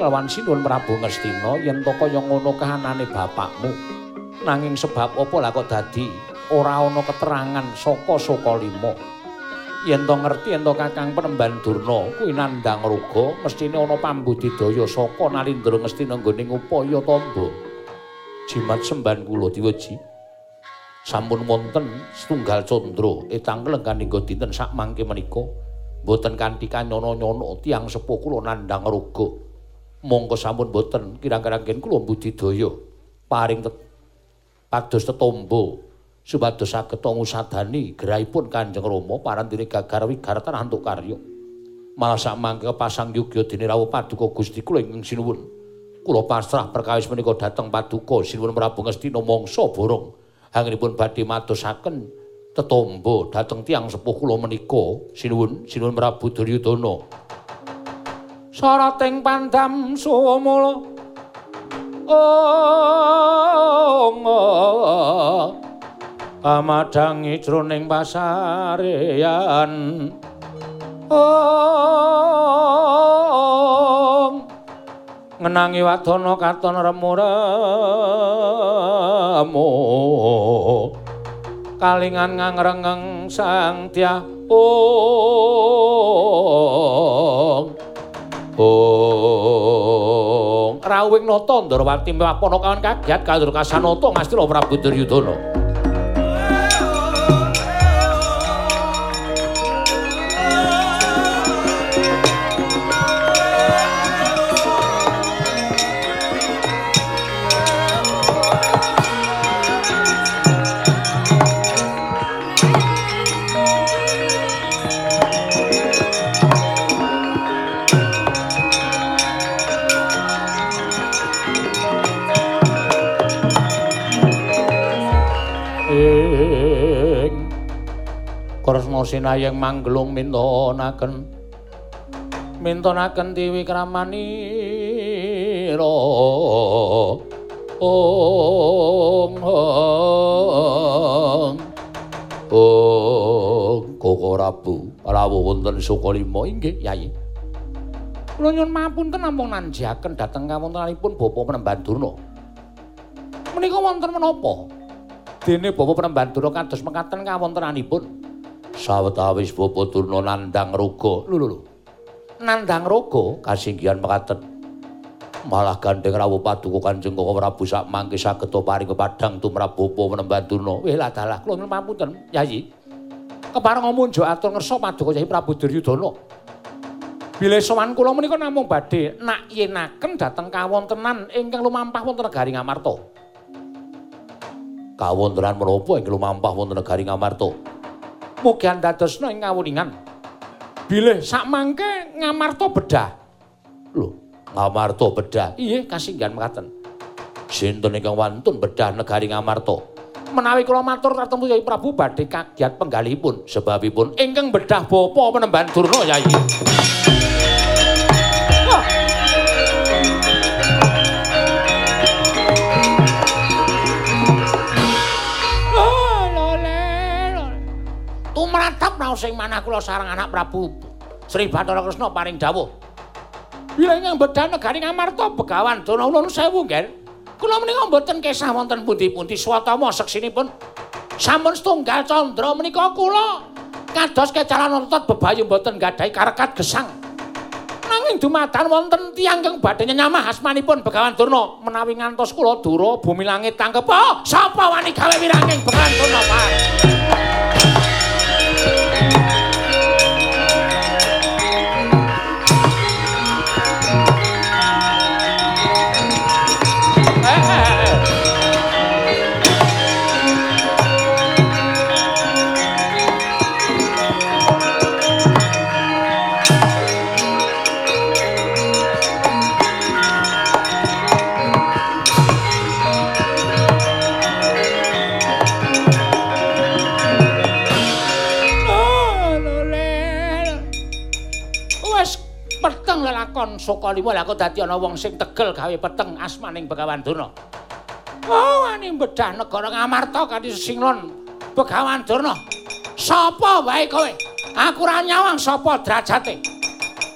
kelawan sinuwun Prabu Ngastina yen to kaya ngono kahanane bapakmu. Nanging sebab apa lah kok dadi ora ana keterangan saka Sokalima. Yen to ngerti yen to Kakang Penemban Durna kuwi nandhang ruga, mestine ana pambudidaya saka Nalindra Ngastina nggone ngupaya tamba. Jimat semban kula diweji. Sampun wonten setunggal candra etang kelengkaning dinten sak mangke menika. Mboten kanthi kanyono-nyono tiyang sepuh kula nandhang ruga. Monggo sampun mboten kirang-kirang kula budidaya paring pados tetombo supados saged ngusadani gerahipun Kanjeng Rama parandene gagar wigaratan antuk karya. Malah sak mangke pasang yugya dene rawuh paduka Gusti kula ing sinuwun. Kula pasrah perkawis menika dhateng paduka sinuwun Prabu Ngastina mangsa borong. Anggenipun badhe madosaken tetombo dhateng tiang sepuh kula menika sinuwun sinuwun Prabu Duryudana. Sarating pandam sumula. Oh, oh. pamadangi jroning pasarean om ngenangi wadana katon remuremu. Kalingan ngangrengeng sang dia om om rawing nata ndrawati mewapana kawan kagiat kandur kasanata ngastina Prabu Duryudana Kresna sinayeng manggelung mintonaken. Mintonaken dewi kramanira ong ong ong koko rabu. Rawuh wonten sukalima inggih yayi kula nyuwun mapunten namung nanjaken dhateng kawontenanipun bapa penemban durna. Menika wonten menapa? Dene bapa penemban durna kados mekaten kawontenanipun sawetawis bapa Durna nandhang roga. Lho lho. Nandhang roga kasinggihan mekaten. Malah gandeng rawuh paduka Kanjeng Koko Prabu sak mangke saged paring kepadhang tumrap bapa menemban Durna. Weh lah dalah kula mapunten, Yayi. Kepareng munjuk atur ngersa paduka Yayi Prabu Duryudana. Bilih sowan kula menika namung badhe nak yenaken dhateng kawontenan ingkang lumampah wonten negari Ngamarta. Kawontenan menapa ingkang lumampah wonten negari Ngamarta? Mugi andadosna ing ngawuningan. Bilih sak mangke ngamarta bedah. Lho, ngamarta bedah. Iye, kasinggihan mekaten. Sinten ingkang wantun bedah negari ngamarta? Menawi kula matur katemu Yai Prabu badhe kagiat penggalihipun sebabipun ingkang bedah bapa penemban Durna Yai. Raos sing manah kula sareng anak Prabu Sri Bathara Kresna paring dawuh. Bila ing bedha negari Ngamarta Begawan Dana Ulun sewu, Nger. Kula menika mboten kesah wonten pundi-pundi swatama seksinipun. Sampun setunggal candra menika kula kados kecalan otot bebayu mboten gadhahi karekat gesang. Nanging dumadan wonten tiyang kang badhe nyamah asmanipun Begawan Durna menawi ngantos kula dura bumi langit tangkep. Oh, sapa wani gawe wiranging Begawan Durna, Pak? Sokalima lha kok dadi ana wong sing tegel gawe peteng asmaning Begawan Durna. Oh, ani bedah negara Ngamarta kanthi singlon Begawan Durna. Sapa wae kowe? Aku ora nyawang sapa derajate.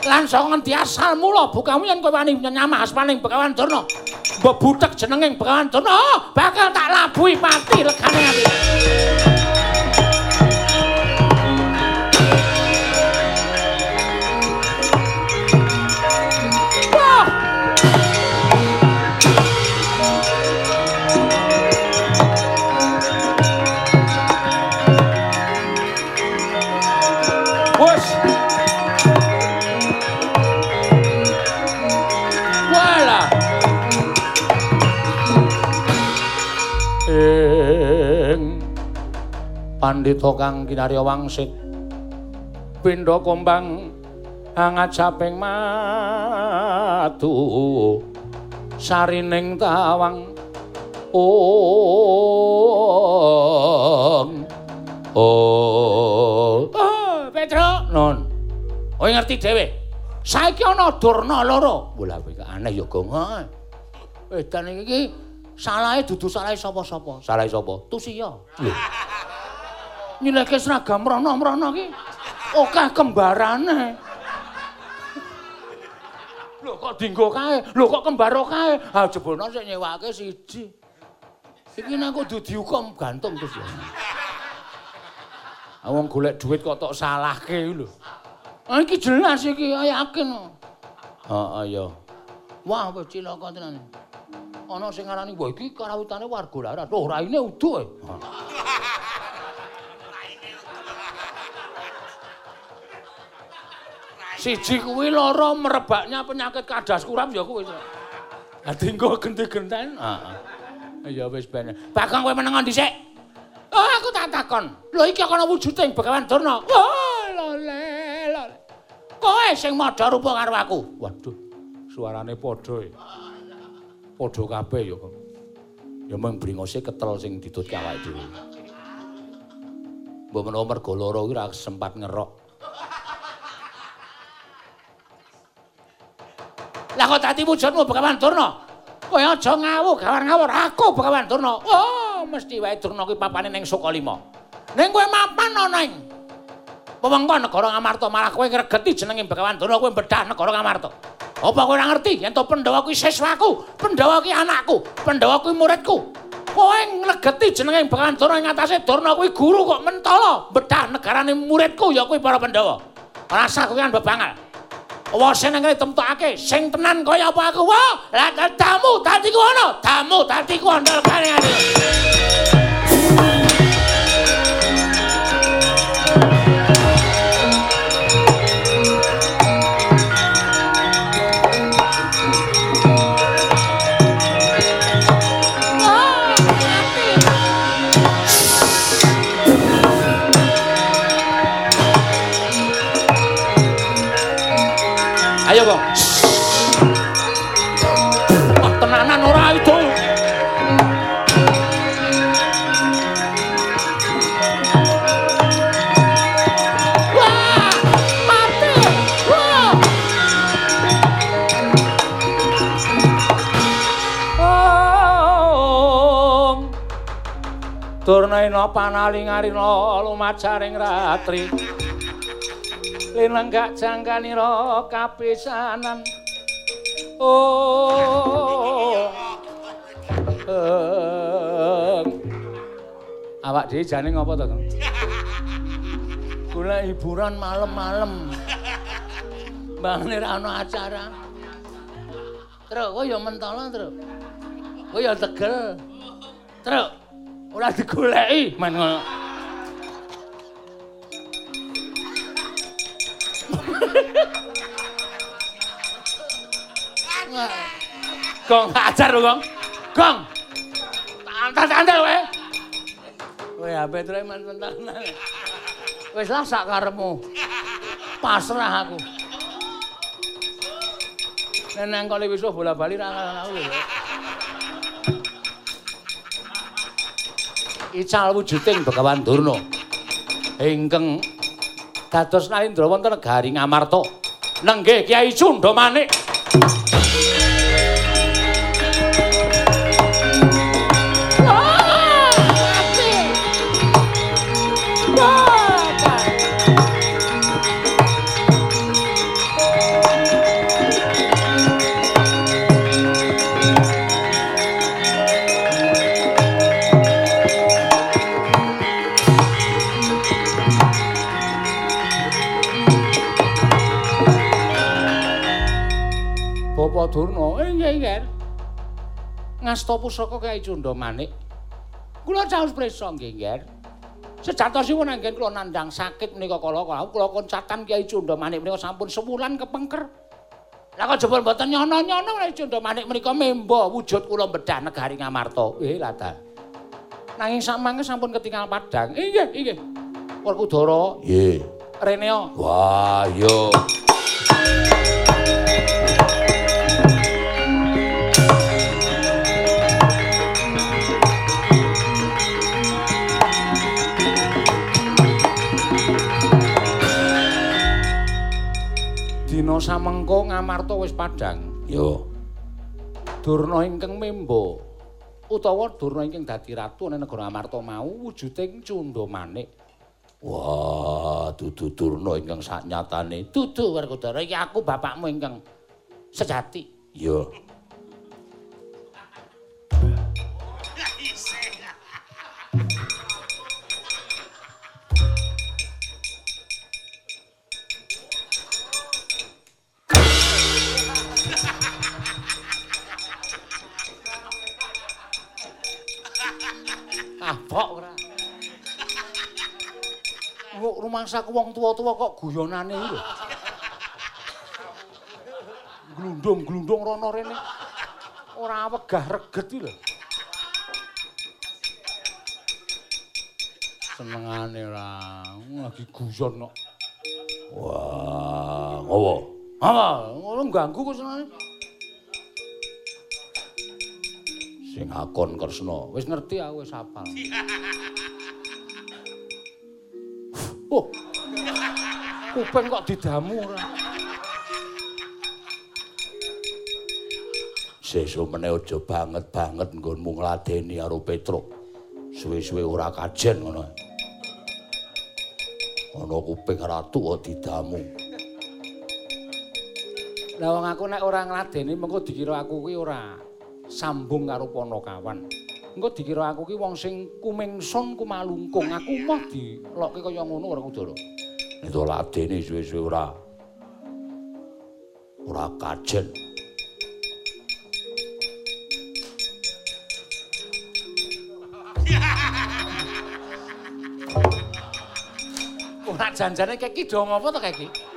Lan sok ngendi asal mula bukamu yen kowe wani nyamah asmaning Begawan Durna. Mbok jenenging Begawan Durna, oh, bakal tak labuhi mati legane ati. Pandita kang kinarya wangsit. Pindha kombang hangat saping matu. Sarining tawang om oh petro non kowe ngerti dhewe. Saiki ana durna loro. Bola kowe aneh ya gong edan iki. Salahe dudu salahe sapa-sapa? Salahe sapa? Tusiya nyileke seragam rono-rono ki akeh kembarane. Lho kok dinggo kae? Lho kok kembar kae? Ha jebono sik nyewake siji. Iki nek kudu diukum gantung terus ya. Wong golek duit kok tok salahke lho. Ah iki jelas iki yakin. Heeh ya. Wah wis cilaka tenan. Ana sing ngarani wah iki karawitane warga larat. Oh raine uduh. E. Siji kuwi loro merebaknya penyakit kadas kuram ya kuwi. Dadi engko genti-genten. Heeh. Ya wis ben. Bakang kowe meneng dhisik. Oh, aku tak takon. Lho iki ana wujuding Begawan Durna. Oh, lole, lole. Kowe sing madha rupa karo aku. Waduh. Suarane padha e. Padha kabeh ya. Ya mung bringose ketel sing didutke awake dhewe. Mbok menawa mergo lara kuwi ora sempat ngerok. Lah kok dadi wujudmu Begawan Durna? Kowe aja ngawuh gawar-ngawur aku Begawan Durna. Oh, mesti wae Durna kuwi papane ning Sukalima. Ning kowe mapan ana ing wewengkon negara Ngamarta malah kowe ngregeti jenenge Begawan Durna kowe bedah negara Ngamarta. Apa kowe ora ngerti yen to Pandhawa kuwi siswaku, Pandhawa kuwi anakku, Pandhawa kuwi muridku. Kowe ngregeti jenenge Begawan Durna ing atase Durna kuwi guru kok mentala bedah negarane muridku ya kuwi para Pandhawa. Rasa kuwi kan bebangal. Wase nang kene temtokake sing tenan kaya apa aku. Wah, lah tamu dadi ku ana. Tamu dadi ku andal kene durnaina panalingarina lumajaring ratri. Linenggak jangkanira kapisanan. Oh. Awak dhewe jane ngopo to golek hiburan malam-malam. Mbane ra ana acara. Truk kok ya mentolo truk? Kok ya tegel? Truk. Ora digoleki, men ngono. Gong ajar lho, Gong. Gong. Tantan-tantan kowe. Kowe ape trek men-mentan. Wis lah sak karepmu. Pasrah aku. Neneng kali wis bola-bali ra aku Ical wujuding Begawan Durna. Ingkang dados nalindra wonten negari Ngamarta. Nenggih Kyai Cundha Inggih. Ngasta pusaka Kyai Cundha Manik. Kula caos prisa nggih inggih. Sejatosipun anggen kula nandhang sakit menika kala kula koncatan Kyai Cundha Manik menika sampun sewulan kepengker. Lah kok jebul mboten nyono-nyono Kyai Cundha Manik menika memba wujud kula bedah negari Ngamarta. Eh lata. Nanging samangke sampun ketinggal padang. Inggih inggih. Werkudara. Nggih. Reneo. Wah, yo. Dina samengko Ngamarta wis padhang. Yo. Durna ingkang memba utawa Durna ingkang dadi ratu ing negara Amarta mau wujuding Cundha Manik. Wah, dudu Durna ingkang saknyatane. Dudu Werkudara, iki aku bapakmu ingkang sejati. Yo. Kok rumangsaku wong tuwa-tuwa kok guyonane iki lho. Glundung-glundung rono rene. Ora wegah reget iki lho. Senengane ora lagi guyon kok. Wah, ngowo. Apa? Ngono ganggu kok senengane. Sing akon Kresna. Wis ngerti aku wis hafal. Oh. Kuping kok didamu ora. Sesuk meneh aja banget-banget nggonmu ngladeni karo Petruk. Suwe-suwe ora kajen ngono. Ana kuping ratu kok didamu. Lah wong aku nek ora ngladeni mengko dikira aku kuwi ora sambung karo Panakawan. Engko dikira aku ki wong sing kumingsun kumalungkung. Aku mah dilokke kaya ngono ora kudara. Itu ladeni suwe-suwe ora. Ora kajen. Ora janjane keki do ngopo to keki?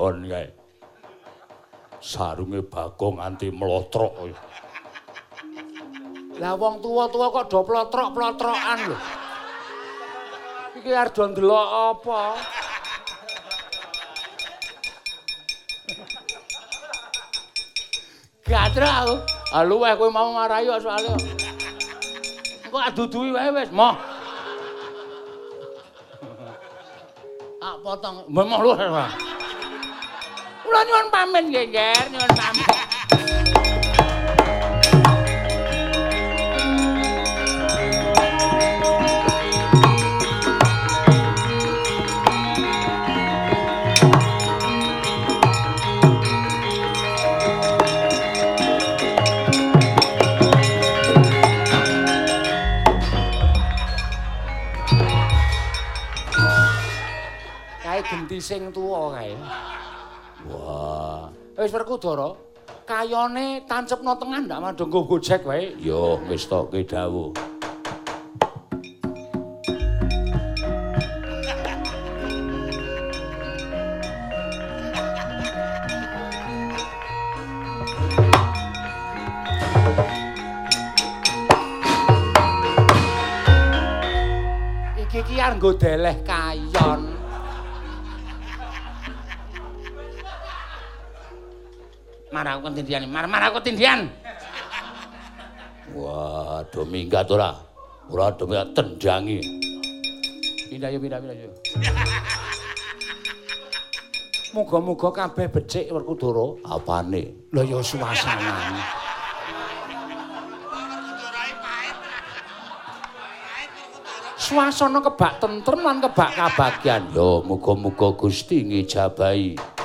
Delon kae. Sarunge bagong nganti mlotrok. Lah wong tuwa-tuwa kok do plotrok-plotrokan lho. Iki arep do ndelok apa? Gatra aku. Ah luweh kowe mau marahi kok soalé. Engko aduduhi wae wis, moh. Ah potong, luweh wae. Kula nyuwun pamit nggih, Nger, nyuwun pamit. sing tuwa kae Wis Werkudara, kayane tancepno tengah ndak madhong go gojek wae. Yo wis tok ki dawuh. Iki ki arep nggo deleh kayon. Marah aku tindian, marah marah aku tindian. Wah, do minggat ora? Ora do minggat tendangi. Pindah yo pindah pindah yo. Muga-muga kabeh becik Werkudara. Apane? Lah ya suasanane. Suasana kebak tentrem lan kebak kabagyan. Yo muga-muga Gusti ngijabahi